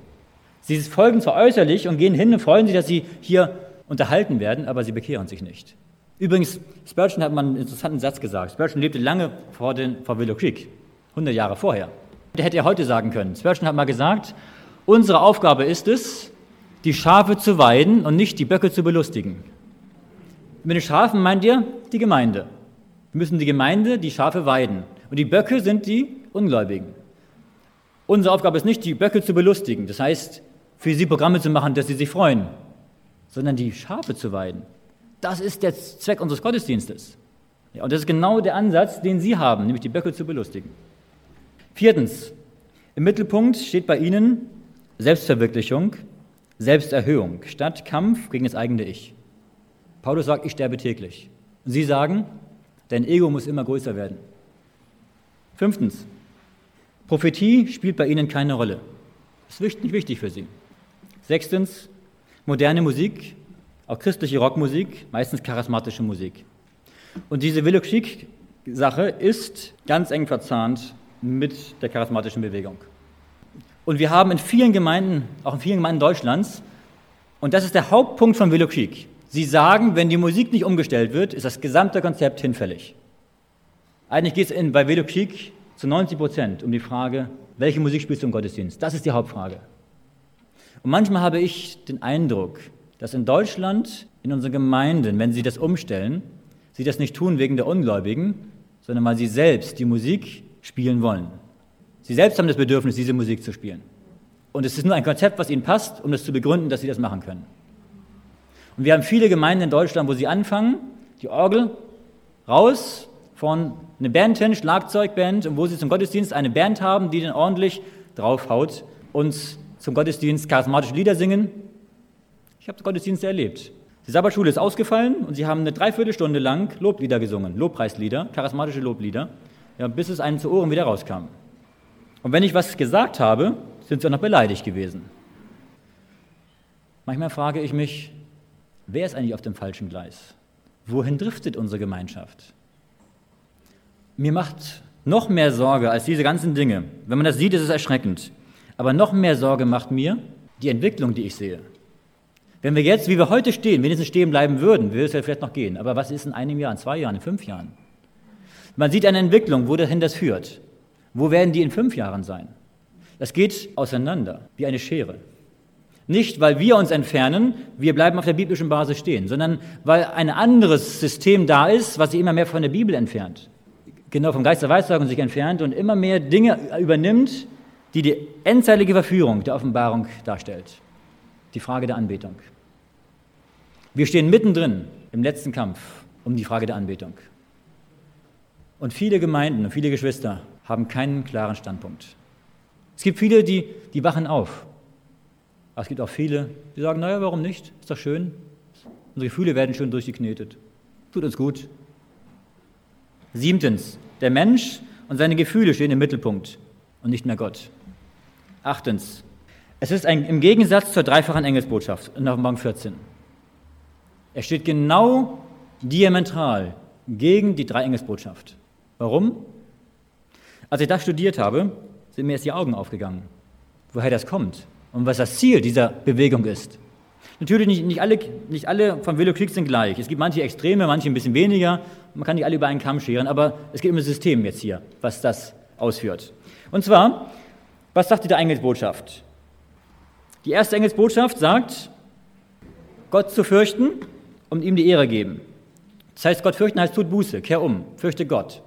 Sie folgen zwar äußerlich und gehen hin und freuen sich, dass sie hier unterhalten werden, aber sie bekehren sich nicht. Übrigens, Spurgeon hat mal einen interessanten Satz gesagt. Spurgeon lebte lange vor, den, vor Willow Creek, 100 Jahre vorher. Der hätte ja heute sagen können. Spurgeon hat mal gesagt, unsere Aufgabe ist es, die Schafe zu weiden und nicht die Böcke zu belustigen. Mit den Schafen meint ihr die Gemeinde. Wir müssen die Gemeinde, die Schafe weiden. Und die Böcke sind die Ungläubigen. Unsere Aufgabe ist nicht, die Böcke zu belustigen, das heißt, für sie Programme zu machen, dass sie sich freuen, sondern die Schafe zu weiden. Das ist der Zweck unseres Gottesdienstes. Ja, und das ist genau der Ansatz, den Sie haben, nämlich die Böcke zu belustigen. Viertens, im Mittelpunkt steht bei Ihnen Selbstverwirklichung, Selbsterhöhung statt Kampf gegen das eigene Ich. Paulus sagt, ich sterbe täglich. Sie sagen, dein Ego muss immer größer werden. Fünftens, Prophetie spielt bei Ihnen keine Rolle. Das ist nicht wichtig für Sie. Sechstens, moderne Musik, auch christliche Rockmusik, meistens charismatische Musik. Und diese Willow Creek-Sache ist ganz eng verzahnt mit der charismatischen Bewegung. Und wir haben in vielen Gemeinden, auch in vielen Gemeinden Deutschlands, und das ist der Hauptpunkt von Creek. Sie sagen, wenn die Musik nicht umgestellt wird, ist das gesamte Konzept hinfällig. Eigentlich geht es bei Creek zu 90 Prozent um die Frage, welche Musik spielst du im Gottesdienst? Das ist die Hauptfrage. Und manchmal habe ich den Eindruck, dass in Deutschland, in unseren Gemeinden, wenn sie das umstellen, sie das nicht tun wegen der Ungläubigen, sondern weil sie selbst die Musik spielen wollen. Sie selbst haben das Bedürfnis, diese Musik zu spielen. Und es ist nur ein Konzept, was ihnen passt, um das zu begründen, dass sie das machen können. Und wir haben viele Gemeinden in Deutschland, wo sie anfangen, die Orgel raus, von eine Band hin, Schlagzeugband, und wo sie zum Gottesdienst eine Band haben, die dann ordentlich draufhaut und zum Gottesdienst charismatische Lieder singen. Ich habe Gottesdienste erlebt. Die Sabbatschule ist ausgefallen und sie haben eine Dreiviertelstunde lang Loblieder gesungen, Lobpreislieder, charismatische Loblieder, ja, bis es einem zu Ohren wieder rauskam. Und wenn ich was gesagt habe, sind sie auch noch beleidigt gewesen. Manchmal frage ich mich, wer ist eigentlich auf dem falschen Gleis? Wohin driftet unsere Gemeinschaft? Mir macht noch mehr Sorge als diese ganzen Dinge. Wenn man das sieht, ist es erschreckend. Aber noch mehr Sorge macht mir die Entwicklung, die ich sehe. Wenn wir jetzt, wie wir heute stehen, wenigstens stehen bleiben würden, würde es ja vielleicht noch gehen. Aber was ist in einem Jahr, in zwei Jahren, in fünf Jahren? Man sieht eine Entwicklung, wohin das führt. Wo werden die in fünf Jahren sein? Das geht auseinander, wie eine Schere. Nicht, weil wir uns entfernen, wir bleiben auf der biblischen Basis stehen, sondern weil ein anderes System da ist, was sich immer mehr von der Bibel entfernt genau vom Geist der Weissagung sich entfernt und immer mehr Dinge übernimmt, die die endzeitliche Verführung der Offenbarung darstellt. Die Frage der Anbetung. Wir stehen mittendrin im letzten Kampf um die Frage der Anbetung. Und viele Gemeinden und viele Geschwister haben keinen klaren Standpunkt. Es gibt viele, die, die wachen auf. Aber es gibt auch viele, die sagen, naja, warum nicht? Ist doch schön. Unsere Gefühle werden schön durchgeknetet. Tut uns gut. Siebtens, der Mensch und seine Gefühle stehen im Mittelpunkt und nicht mehr Gott. Achtens, es ist ein, im Gegensatz zur dreifachen Engelsbotschaft in Offenbarung 14. Er steht genau diametral gegen die drei Engelsbotschaft. Warum? Als ich das studiert habe, sind mir jetzt die Augen aufgegangen, woher das kommt und was das Ziel dieser Bewegung ist. Natürlich nicht, nicht, alle, nicht alle von Willow Creek sind gleich. Es gibt manche Extreme, manche ein bisschen weniger. Man kann nicht alle über einen Kamm scheren, aber es geht um das System jetzt hier, was das ausführt. Und zwar, was sagt die der Engelsbotschaft? Die erste Engelsbotschaft sagt, Gott zu fürchten und ihm die Ehre geben. Das heißt, Gott fürchten heißt, tut Buße, kehr um, fürchte Gott.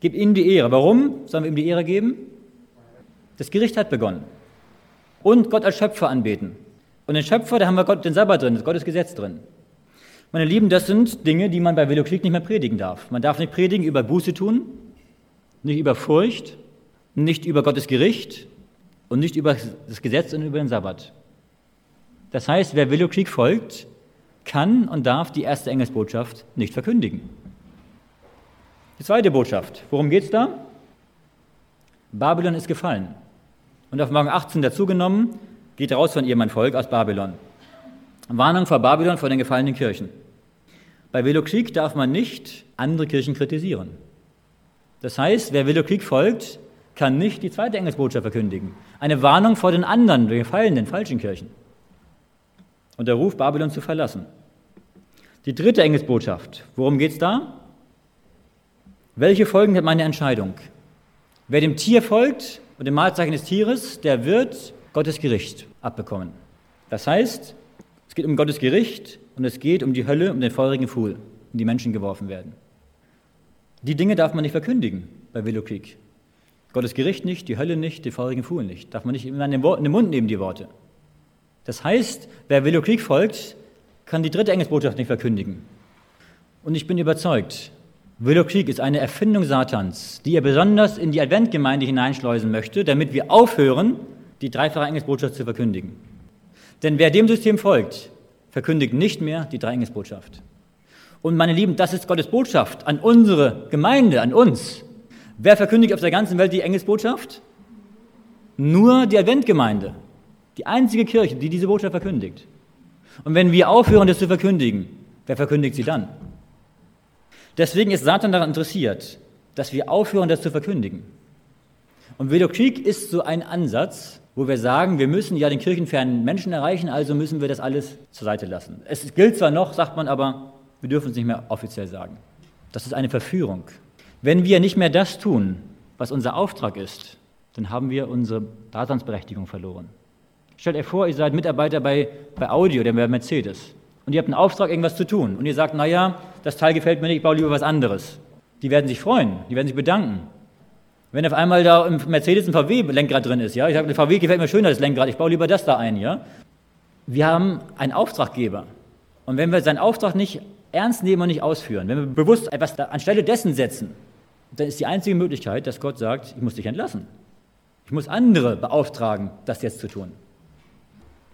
Gib ihm die Ehre. Warum sollen wir ihm die Ehre geben? Das Gericht hat begonnen. Und Gott als Schöpfer anbeten. Und den Schöpfer, da haben wir Gott, den Sabbat drin, das Gottes Gesetz drin. Meine Lieben, das sind Dinge, die man bei Velokrieg nicht mehr predigen darf. Man darf nicht predigen über Buße tun, nicht über Furcht, nicht über Gottes Gericht und nicht über das Gesetz und über den Sabbat. Das heißt, wer Velokrieg folgt, kann und darf die erste Engelsbotschaft nicht verkündigen. Die zweite Botschaft, worum geht es da? Babylon ist gefallen. Und auf Morgen 18 dazugenommen, geht raus von ihr mein Volk aus Babylon. Warnung vor Babylon, vor den gefallenen Kirchen. Bei Velokrieg darf man nicht andere Kirchen kritisieren. Das heißt, wer Velokrieg folgt, kann nicht die zweite Engelsbotschaft verkündigen. Eine Warnung vor den anderen, den gefallenen, falschen Kirchen. Und der Ruf, Babylon zu verlassen. Die dritte Engelsbotschaft, worum geht es da? Welche Folgen hat meine Entscheidung? Wer dem Tier folgt und dem Mahlzeichen des Tieres, der wird Gottes Gericht abbekommen. Das heißt, es geht um Gottes Gericht und es geht um die Hölle, um den feurigen Pfuhl, in die Menschen geworfen werden. Die Dinge darf man nicht verkündigen bei Velokrieg. Gottes Gericht nicht, die Hölle nicht, den feurigen Pfuhl nicht. Darf man nicht in den Mund nehmen, die Worte. Das heißt, wer Velokrieg folgt, kann die dritte Engelsbotschaft nicht verkündigen. Und ich bin überzeugt, Velokrieg ist eine Erfindung Satans, die er besonders in die Adventgemeinde hineinschleusen möchte, damit wir aufhören, die dreifache Engelsbotschaft zu verkündigen. Denn wer dem System folgt, verkündigt nicht mehr die drei Engelsbotschaft. Und meine Lieben, das ist Gottes Botschaft an unsere Gemeinde, an uns. Wer verkündigt auf der ganzen Welt die Engelsbotschaft? Nur die Adventgemeinde. Die einzige Kirche, die diese Botschaft verkündigt. Und wenn wir aufhören, das zu verkündigen, wer verkündigt sie dann? Deswegen ist Satan daran interessiert, dass wir aufhören, das zu verkündigen. Und Vedokrieg ist so ein Ansatz, wo wir sagen, wir müssen ja den kirchenfernen Menschen erreichen, also müssen wir das alles zur Seite lassen. Es gilt zwar noch, sagt man, aber wir dürfen es nicht mehr offiziell sagen. Das ist eine Verführung. Wenn wir nicht mehr das tun, was unser Auftrag ist, dann haben wir unsere Daseinsberechtigung verloren. Stellt euch vor, ihr seid Mitarbeiter bei, bei Audi oder Mercedes und ihr habt einen Auftrag, irgendwas zu tun und ihr sagt, naja, das Teil gefällt mir nicht, ich baue lieber was anderes. Die werden sich freuen, die werden sich bedanken. Wenn auf einmal da im Mercedes ein VW-Lenkrad drin ist, ja, ich sage, der VW gefällt mir schöner, das Lenkrad, ich baue lieber das da ein, ja. Wir haben einen Auftraggeber. Und wenn wir seinen Auftrag nicht ernst nehmen und nicht ausführen, wenn wir bewusst etwas anstelle dessen setzen, dann ist die einzige Möglichkeit, dass Gott sagt, ich muss dich entlassen. Ich muss andere beauftragen, das jetzt zu tun.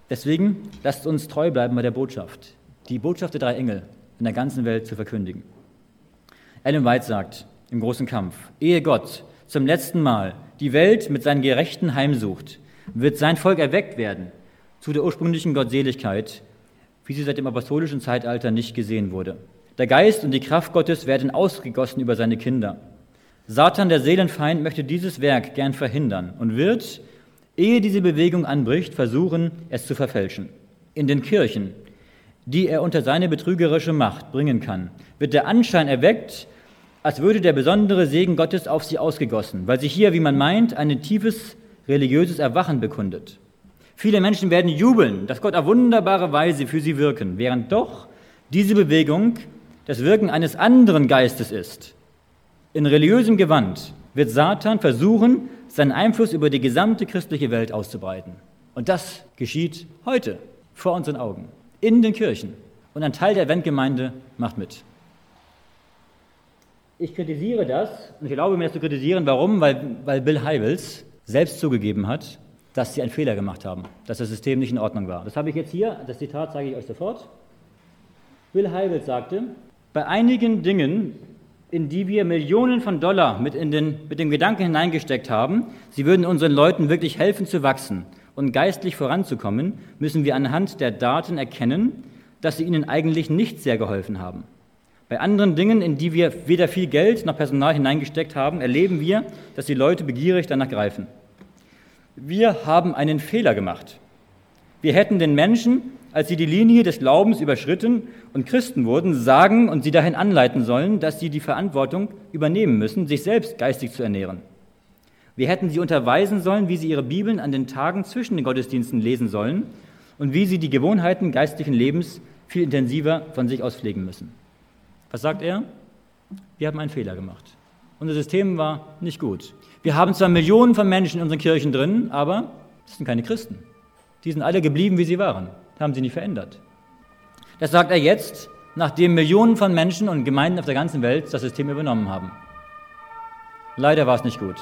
Deswegen lasst uns treu bleiben bei der Botschaft, die Botschaft der drei Engel in der ganzen Welt zu verkündigen. Ellen White sagt im großen Kampf, ehe Gott zum letzten Mal die Welt mit seinen Gerechten heimsucht, wird sein Volk erweckt werden zu der ursprünglichen Gottseligkeit, wie sie seit dem apostolischen Zeitalter nicht gesehen wurde. Der Geist und die Kraft Gottes werden ausgegossen über seine Kinder. Satan, der Seelenfeind, möchte dieses Werk gern verhindern und wird, ehe diese Bewegung anbricht, versuchen, es zu verfälschen. In den Kirchen, die er unter seine betrügerische Macht bringen kann, wird der Anschein erweckt, als würde der besondere Segen Gottes auf sie ausgegossen, weil sich hier, wie man meint, ein tiefes religiöses Erwachen bekundet. Viele Menschen werden jubeln, dass Gott auf wunderbare Weise für sie wirken, während doch diese Bewegung das Wirken eines anderen Geistes ist. In religiösem Gewand wird Satan versuchen, seinen Einfluss über die gesamte christliche Welt auszubreiten. Und das geschieht heute vor unseren Augen, in den Kirchen. Und ein Teil der Eventgemeinde macht mit. Ich kritisiere das und ich erlaube mir das zu kritisieren. Warum? Weil, weil Bill Heibels selbst zugegeben hat, dass sie einen Fehler gemacht haben, dass das System nicht in Ordnung war. Das habe ich jetzt hier, das Zitat zeige ich euch sofort. Bill Heibels sagte, bei einigen Dingen, in die wir Millionen von Dollar mit, in den, mit dem Gedanken hineingesteckt haben, sie würden unseren Leuten wirklich helfen zu wachsen und geistlich voranzukommen, müssen wir anhand der Daten erkennen, dass sie ihnen eigentlich nicht sehr geholfen haben. Bei anderen Dingen, in die wir weder viel Geld noch Personal hineingesteckt haben, erleben wir, dass die Leute begierig danach greifen. Wir haben einen Fehler gemacht. Wir hätten den Menschen, als sie die Linie des Glaubens überschritten und Christen wurden, sagen und sie dahin anleiten sollen, dass sie die Verantwortung übernehmen müssen, sich selbst geistig zu ernähren. Wir hätten sie unterweisen sollen, wie sie ihre Bibeln an den Tagen zwischen den Gottesdiensten lesen sollen und wie sie die Gewohnheiten geistlichen Lebens viel intensiver von sich aus pflegen müssen. Was sagt er? Wir haben einen Fehler gemacht. Unser System war nicht gut. Wir haben zwar Millionen von Menschen in unseren Kirchen drin, aber das sind keine Christen. Die sind alle geblieben, wie sie waren, haben sie nicht verändert. Das sagt er jetzt, nachdem Millionen von Menschen und Gemeinden auf der ganzen Welt das System übernommen haben. Leider war es nicht gut.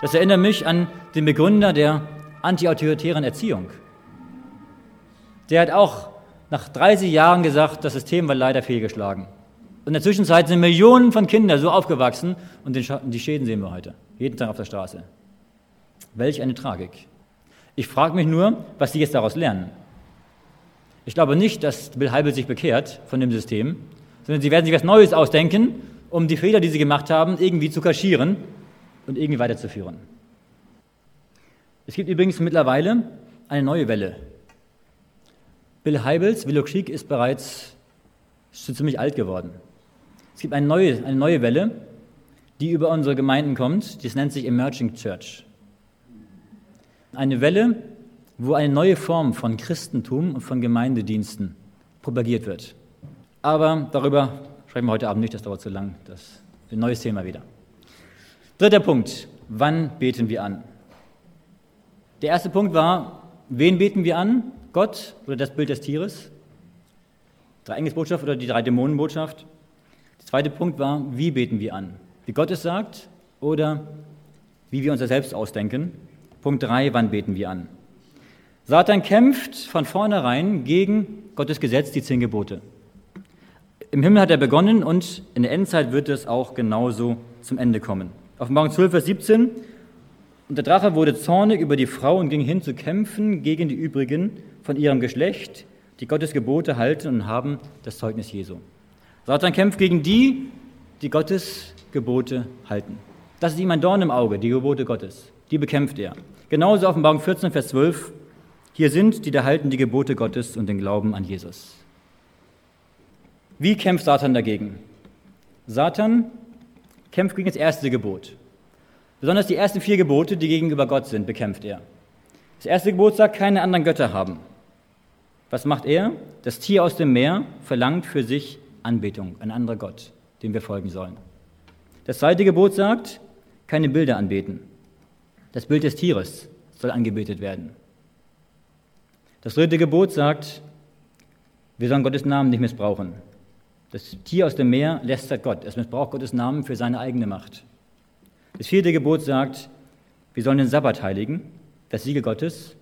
Das erinnert mich an den Begründer der antiautoritären Erziehung. Der hat auch nach 30 Jahren gesagt, das System war leider fehlgeschlagen. Und in der Zwischenzeit sind Millionen von Kindern so aufgewachsen und die Schäden sehen wir heute, jeden Tag auf der Straße. Welch eine Tragik. Ich frage mich nur, was Sie jetzt daraus lernen. Ich glaube nicht, dass Bill Heibel sich bekehrt von dem System, sondern Sie werden sich was Neues ausdenken, um die Fehler, die Sie gemacht haben, irgendwie zu kaschieren und irgendwie weiterzuführen. Es gibt übrigens mittlerweile eine neue Welle. Bill Heibels Creek ist bereits schon ziemlich alt geworden. Es gibt eine neue, eine neue Welle, die über unsere Gemeinden kommt. Das nennt sich Emerging Church. Eine Welle, wo eine neue Form von Christentum und von Gemeindediensten propagiert wird. Aber darüber sprechen wir heute Abend nicht, das dauert zu lang. Das ist ein neues Thema wieder. Dritter Punkt. Wann beten wir an? Der erste Punkt war, wen beten wir an? Gott oder das Bild des Tieres? Drei Engelsbotschaft oder die drei Dämonenbotschaft? Der zweite Punkt war, wie beten wir an? Wie Gott es sagt oder wie wir uns das selbst ausdenken? Punkt drei, wann beten wir an? Satan kämpft von vornherein gegen Gottes Gesetz, die zehn Gebote. Im Himmel hat er begonnen und in der Endzeit wird es auch genauso zum Ende kommen. Offenbarung 12, Vers 17, und der Drache wurde zornig über die Frau und ging hin zu kämpfen gegen die übrigen von ihrem Geschlecht, die Gottes Gebote halten und haben das Zeugnis Jesu. Satan kämpft gegen die, die Gottes Gebote halten. Das ist ihm ein Dorn im Auge, die Gebote Gottes. Die bekämpft er. Genauso Offenbarung 14, Vers 12. Hier sind die, da halten die Gebote Gottes und den Glauben an Jesus. Wie kämpft Satan dagegen? Satan kämpft gegen das erste Gebot. Besonders die ersten vier Gebote, die gegenüber Gott sind, bekämpft er. Das erste Gebot sagt, keine anderen Götter haben. Was macht er? Das Tier aus dem Meer verlangt für sich Anbetung, ein anderer Gott, dem wir folgen sollen. Das zweite Gebot sagt, keine Bilder anbeten. Das Bild des Tieres soll angebetet werden. Das dritte Gebot sagt, wir sollen Gottes Namen nicht missbrauchen. Das Tier aus dem Meer lästert Gott. Es missbraucht Gottes Namen für seine eigene Macht. Das vierte Gebot sagt, wir sollen den Sabbat heiligen, das Siegel Gottes.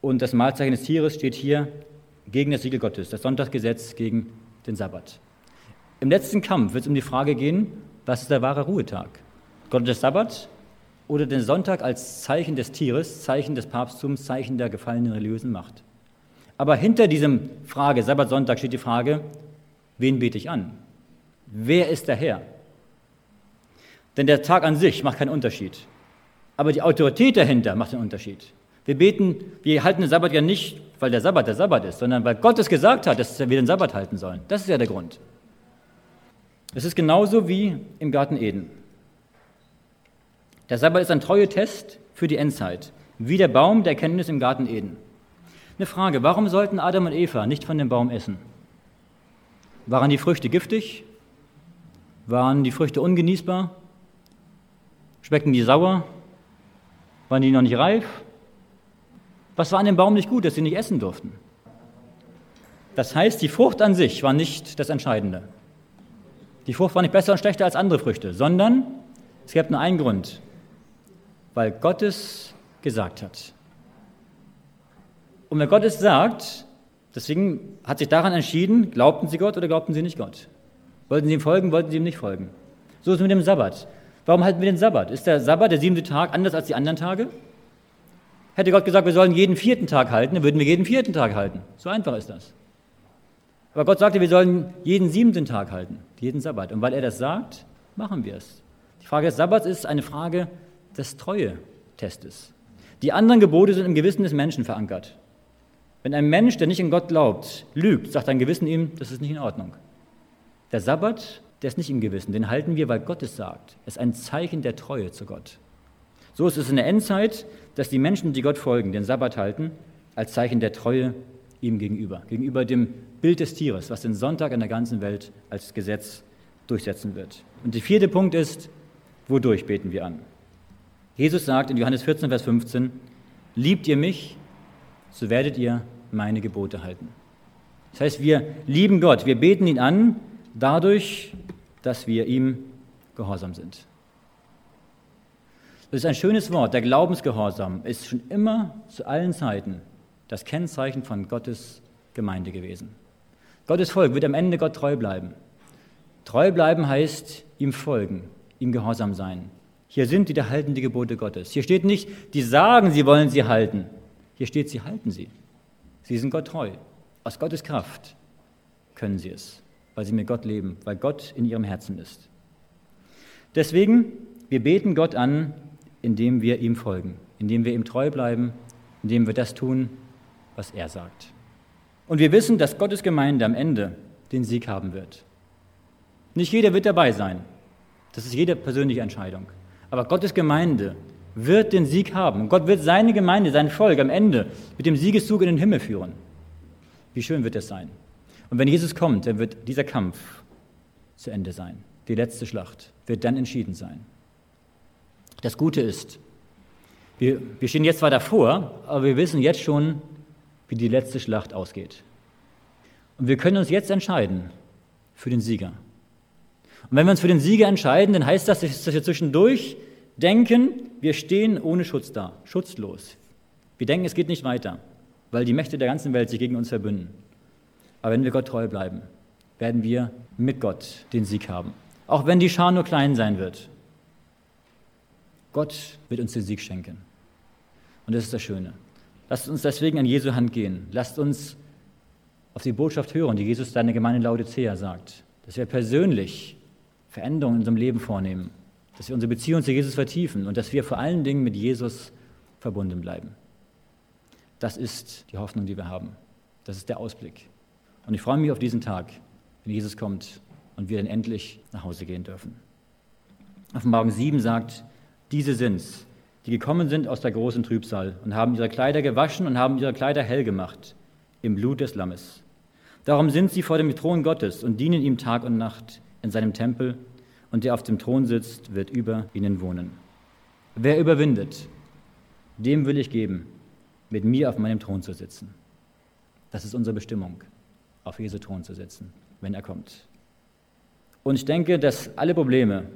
Und das Mahlzeichen des Tieres steht hier gegen das Siegel Gottes, das Sonntagsgesetz gegen den Sabbat. Im letzten Kampf wird es um die Frage gehen, was ist der wahre Ruhetag? Gott des Sabbat oder den Sonntag als Zeichen des Tieres, Zeichen des Papsttums, Zeichen der gefallenen religiösen Macht? Aber hinter diesem Frage, Sabbat, Sonntag, steht die Frage, wen bete ich an? Wer ist der Herr? Denn der Tag an sich macht keinen Unterschied. Aber die Autorität dahinter macht den Unterschied. Wir beten, wir halten den Sabbat ja nicht, weil der Sabbat der Sabbat ist, sondern weil Gott es gesagt hat, dass wir den Sabbat halten sollen. Das ist ja der Grund. Es ist genauso wie im Garten Eden. Der Sabbat ist ein treuer Test für die Endzeit, wie der Baum der Erkenntnis im Garten Eden. Eine Frage, warum sollten Adam und Eva nicht von dem Baum essen? Waren die Früchte giftig? Waren die Früchte ungenießbar? Schmeckten die sauer? Waren die noch nicht reif? Was war an dem Baum nicht gut, dass sie nicht essen durften? Das heißt, die Frucht an sich war nicht das Entscheidende. Die Frucht war nicht besser und schlechter als andere Früchte, sondern es gab nur einen Grund, weil Gott es gesagt hat. Und wenn Gott es sagt, deswegen hat sich daran entschieden, glaubten sie Gott oder glaubten sie nicht Gott? Wollten sie ihm folgen, wollten sie ihm nicht folgen? So ist es mit dem Sabbat. Warum halten wir den Sabbat? Ist der Sabbat, der siebte Tag, anders als die anderen Tage? Hätte Gott gesagt, wir sollen jeden vierten Tag halten, dann würden wir jeden vierten Tag halten. So einfach ist das. Aber Gott sagte, wir sollen jeden siebten Tag halten, jeden Sabbat. Und weil er das sagt, machen wir es. Die Frage des Sabbats ist eine Frage des Treue-Testes. Die anderen Gebote sind im Gewissen des Menschen verankert. Wenn ein Mensch, der nicht in Gott glaubt, lügt, sagt ein Gewissen ihm, das ist nicht in Ordnung. Der Sabbat der ist nicht im Gewissen. Den halten wir, weil Gott es sagt. Es ist ein Zeichen der Treue zu Gott. So ist es in der Endzeit, dass die Menschen, die Gott folgen, den Sabbat halten, als Zeichen der Treue ihm gegenüber. Gegenüber dem Bild des Tieres, was den Sonntag in der ganzen Welt als Gesetz durchsetzen wird. Und der vierte Punkt ist, wodurch beten wir an? Jesus sagt in Johannes 14, Vers 15, liebt ihr mich, so werdet ihr meine Gebote halten. Das heißt, wir lieben Gott, wir beten ihn an, dadurch, dass wir ihm gehorsam sind. Das ist ein schönes Wort. Der Glaubensgehorsam ist schon immer zu allen Zeiten das Kennzeichen von Gottes Gemeinde gewesen. Gottes Volk wird am Ende Gott treu bleiben. Treu bleiben heißt ihm folgen, ihm gehorsam sein. Hier sind die, die halten die Gebote Gottes. Hier steht nicht, die sagen, sie wollen sie halten. Hier steht, sie halten sie. Sie sind Gott treu. Aus Gottes Kraft können sie es, weil sie mit Gott leben, weil Gott in ihrem Herzen ist. Deswegen, wir beten Gott an, indem wir ihm folgen, indem wir ihm treu bleiben, indem wir das tun, was er sagt. Und wir wissen, dass Gottes Gemeinde am Ende den Sieg haben wird. Nicht jeder wird dabei sein. Das ist jede persönliche Entscheidung. Aber Gottes Gemeinde wird den Sieg haben. Gott wird seine Gemeinde, sein Volk am Ende mit dem Siegeszug in den Himmel führen. Wie schön wird das sein? Und wenn Jesus kommt, dann wird dieser Kampf zu Ende sein. Die letzte Schlacht wird dann entschieden sein. Das Gute ist, wir, wir stehen jetzt zwar davor, aber wir wissen jetzt schon, wie die letzte Schlacht ausgeht. Und wir können uns jetzt entscheiden für den Sieger. Und wenn wir uns für den Sieger entscheiden, dann heißt das, dass wir zwischendurch denken, wir stehen ohne Schutz da, schutzlos. Wir denken, es geht nicht weiter, weil die Mächte der ganzen Welt sich gegen uns verbünden. Aber wenn wir Gott treu bleiben, werden wir mit Gott den Sieg haben. Auch wenn die Schar nur klein sein wird. Gott wird uns den Sieg schenken. Und das ist das Schöne. Lasst uns deswegen an Jesu Hand gehen. Lasst uns auf die Botschaft hören, die Jesus seiner Gemeinde Laodicea sagt. Dass wir persönlich Veränderungen in unserem Leben vornehmen. Dass wir unsere Beziehung zu Jesus vertiefen und dass wir vor allen Dingen mit Jesus verbunden bleiben. Das ist die Hoffnung, die wir haben. Das ist der Ausblick. Und ich freue mich auf diesen Tag, wenn Jesus kommt und wir dann endlich nach Hause gehen dürfen. Offenbarung 7 sagt, diese sind's, die gekommen sind aus der großen Trübsal und haben ihre Kleider gewaschen und haben ihre Kleider hell gemacht im Blut des Lammes. Darum sind sie vor dem Thron Gottes und dienen ihm Tag und Nacht in seinem Tempel, und der auf dem Thron sitzt, wird über ihnen wohnen. Wer überwindet, dem will ich geben, mit mir auf meinem Thron zu sitzen. Das ist unsere Bestimmung, auf Jesu Thron zu sitzen, wenn er kommt. Und ich denke, dass alle Probleme,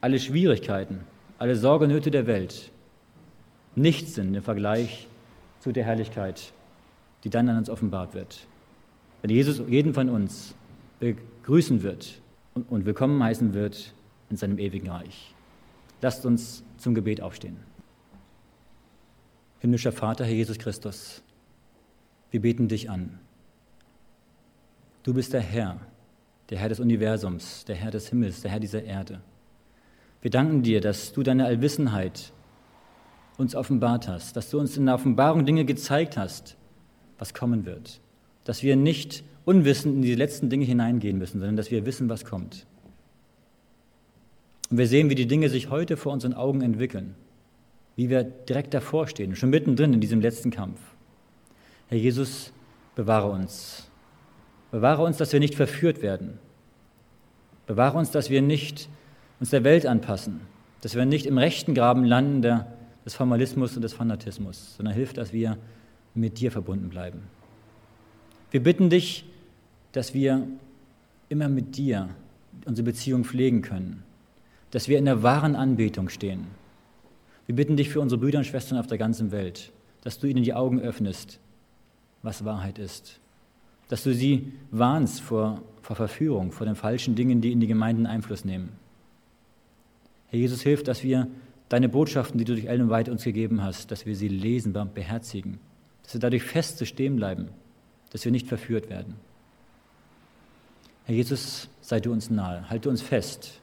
alle Schwierigkeiten, alle Sorgenöte der Welt nichts sind im Vergleich zu der Herrlichkeit, die dann an uns offenbart wird. Wenn Jesus jeden von uns begrüßen wird und willkommen heißen wird in seinem ewigen Reich. Lasst uns zum Gebet aufstehen. Himmlischer Vater, Herr Jesus Christus, wir beten dich an. Du bist der Herr, der Herr des Universums, der Herr des Himmels, der Herr dieser Erde. Wir danken dir, dass du deine Allwissenheit uns offenbart hast, dass du uns in der Offenbarung Dinge gezeigt hast, was kommen wird, dass wir nicht unwissend in die letzten Dinge hineingehen müssen, sondern dass wir wissen, was kommt. Und wir sehen, wie die Dinge sich heute vor unseren Augen entwickeln, wie wir direkt davor stehen, schon mittendrin in diesem letzten Kampf. Herr Jesus, bewahre uns. Bewahre uns, dass wir nicht verführt werden. Bewahre uns, dass wir nicht uns der Welt anpassen, dass wir nicht im rechten Graben landen der, des Formalismus und des Fanatismus, sondern hilf, dass wir mit dir verbunden bleiben. Wir bitten dich, dass wir immer mit dir unsere Beziehung pflegen können, dass wir in der wahren Anbetung stehen. Wir bitten dich für unsere Brüder und Schwestern auf der ganzen Welt, dass du ihnen die Augen öffnest, was Wahrheit ist, dass du sie warnst vor, vor Verführung, vor den falschen Dingen, die in die Gemeinden Einfluss nehmen. Herr Jesus, hilf, dass wir deine Botschaften, die du durch Ellen White uns gegeben hast, dass wir sie lesen, beherzigen, dass wir dadurch fest stehen bleiben, dass wir nicht verführt werden. Herr Jesus, sei du uns nahe, halte uns fest,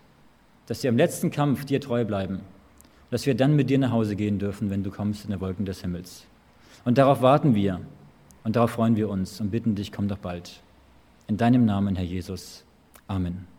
dass wir im letzten Kampf dir treu bleiben, dass wir dann mit dir nach Hause gehen dürfen, wenn du kommst in der Wolken des Himmels. Und darauf warten wir und darauf freuen wir uns und bitten dich, komm doch bald. In deinem Namen, Herr Jesus. Amen.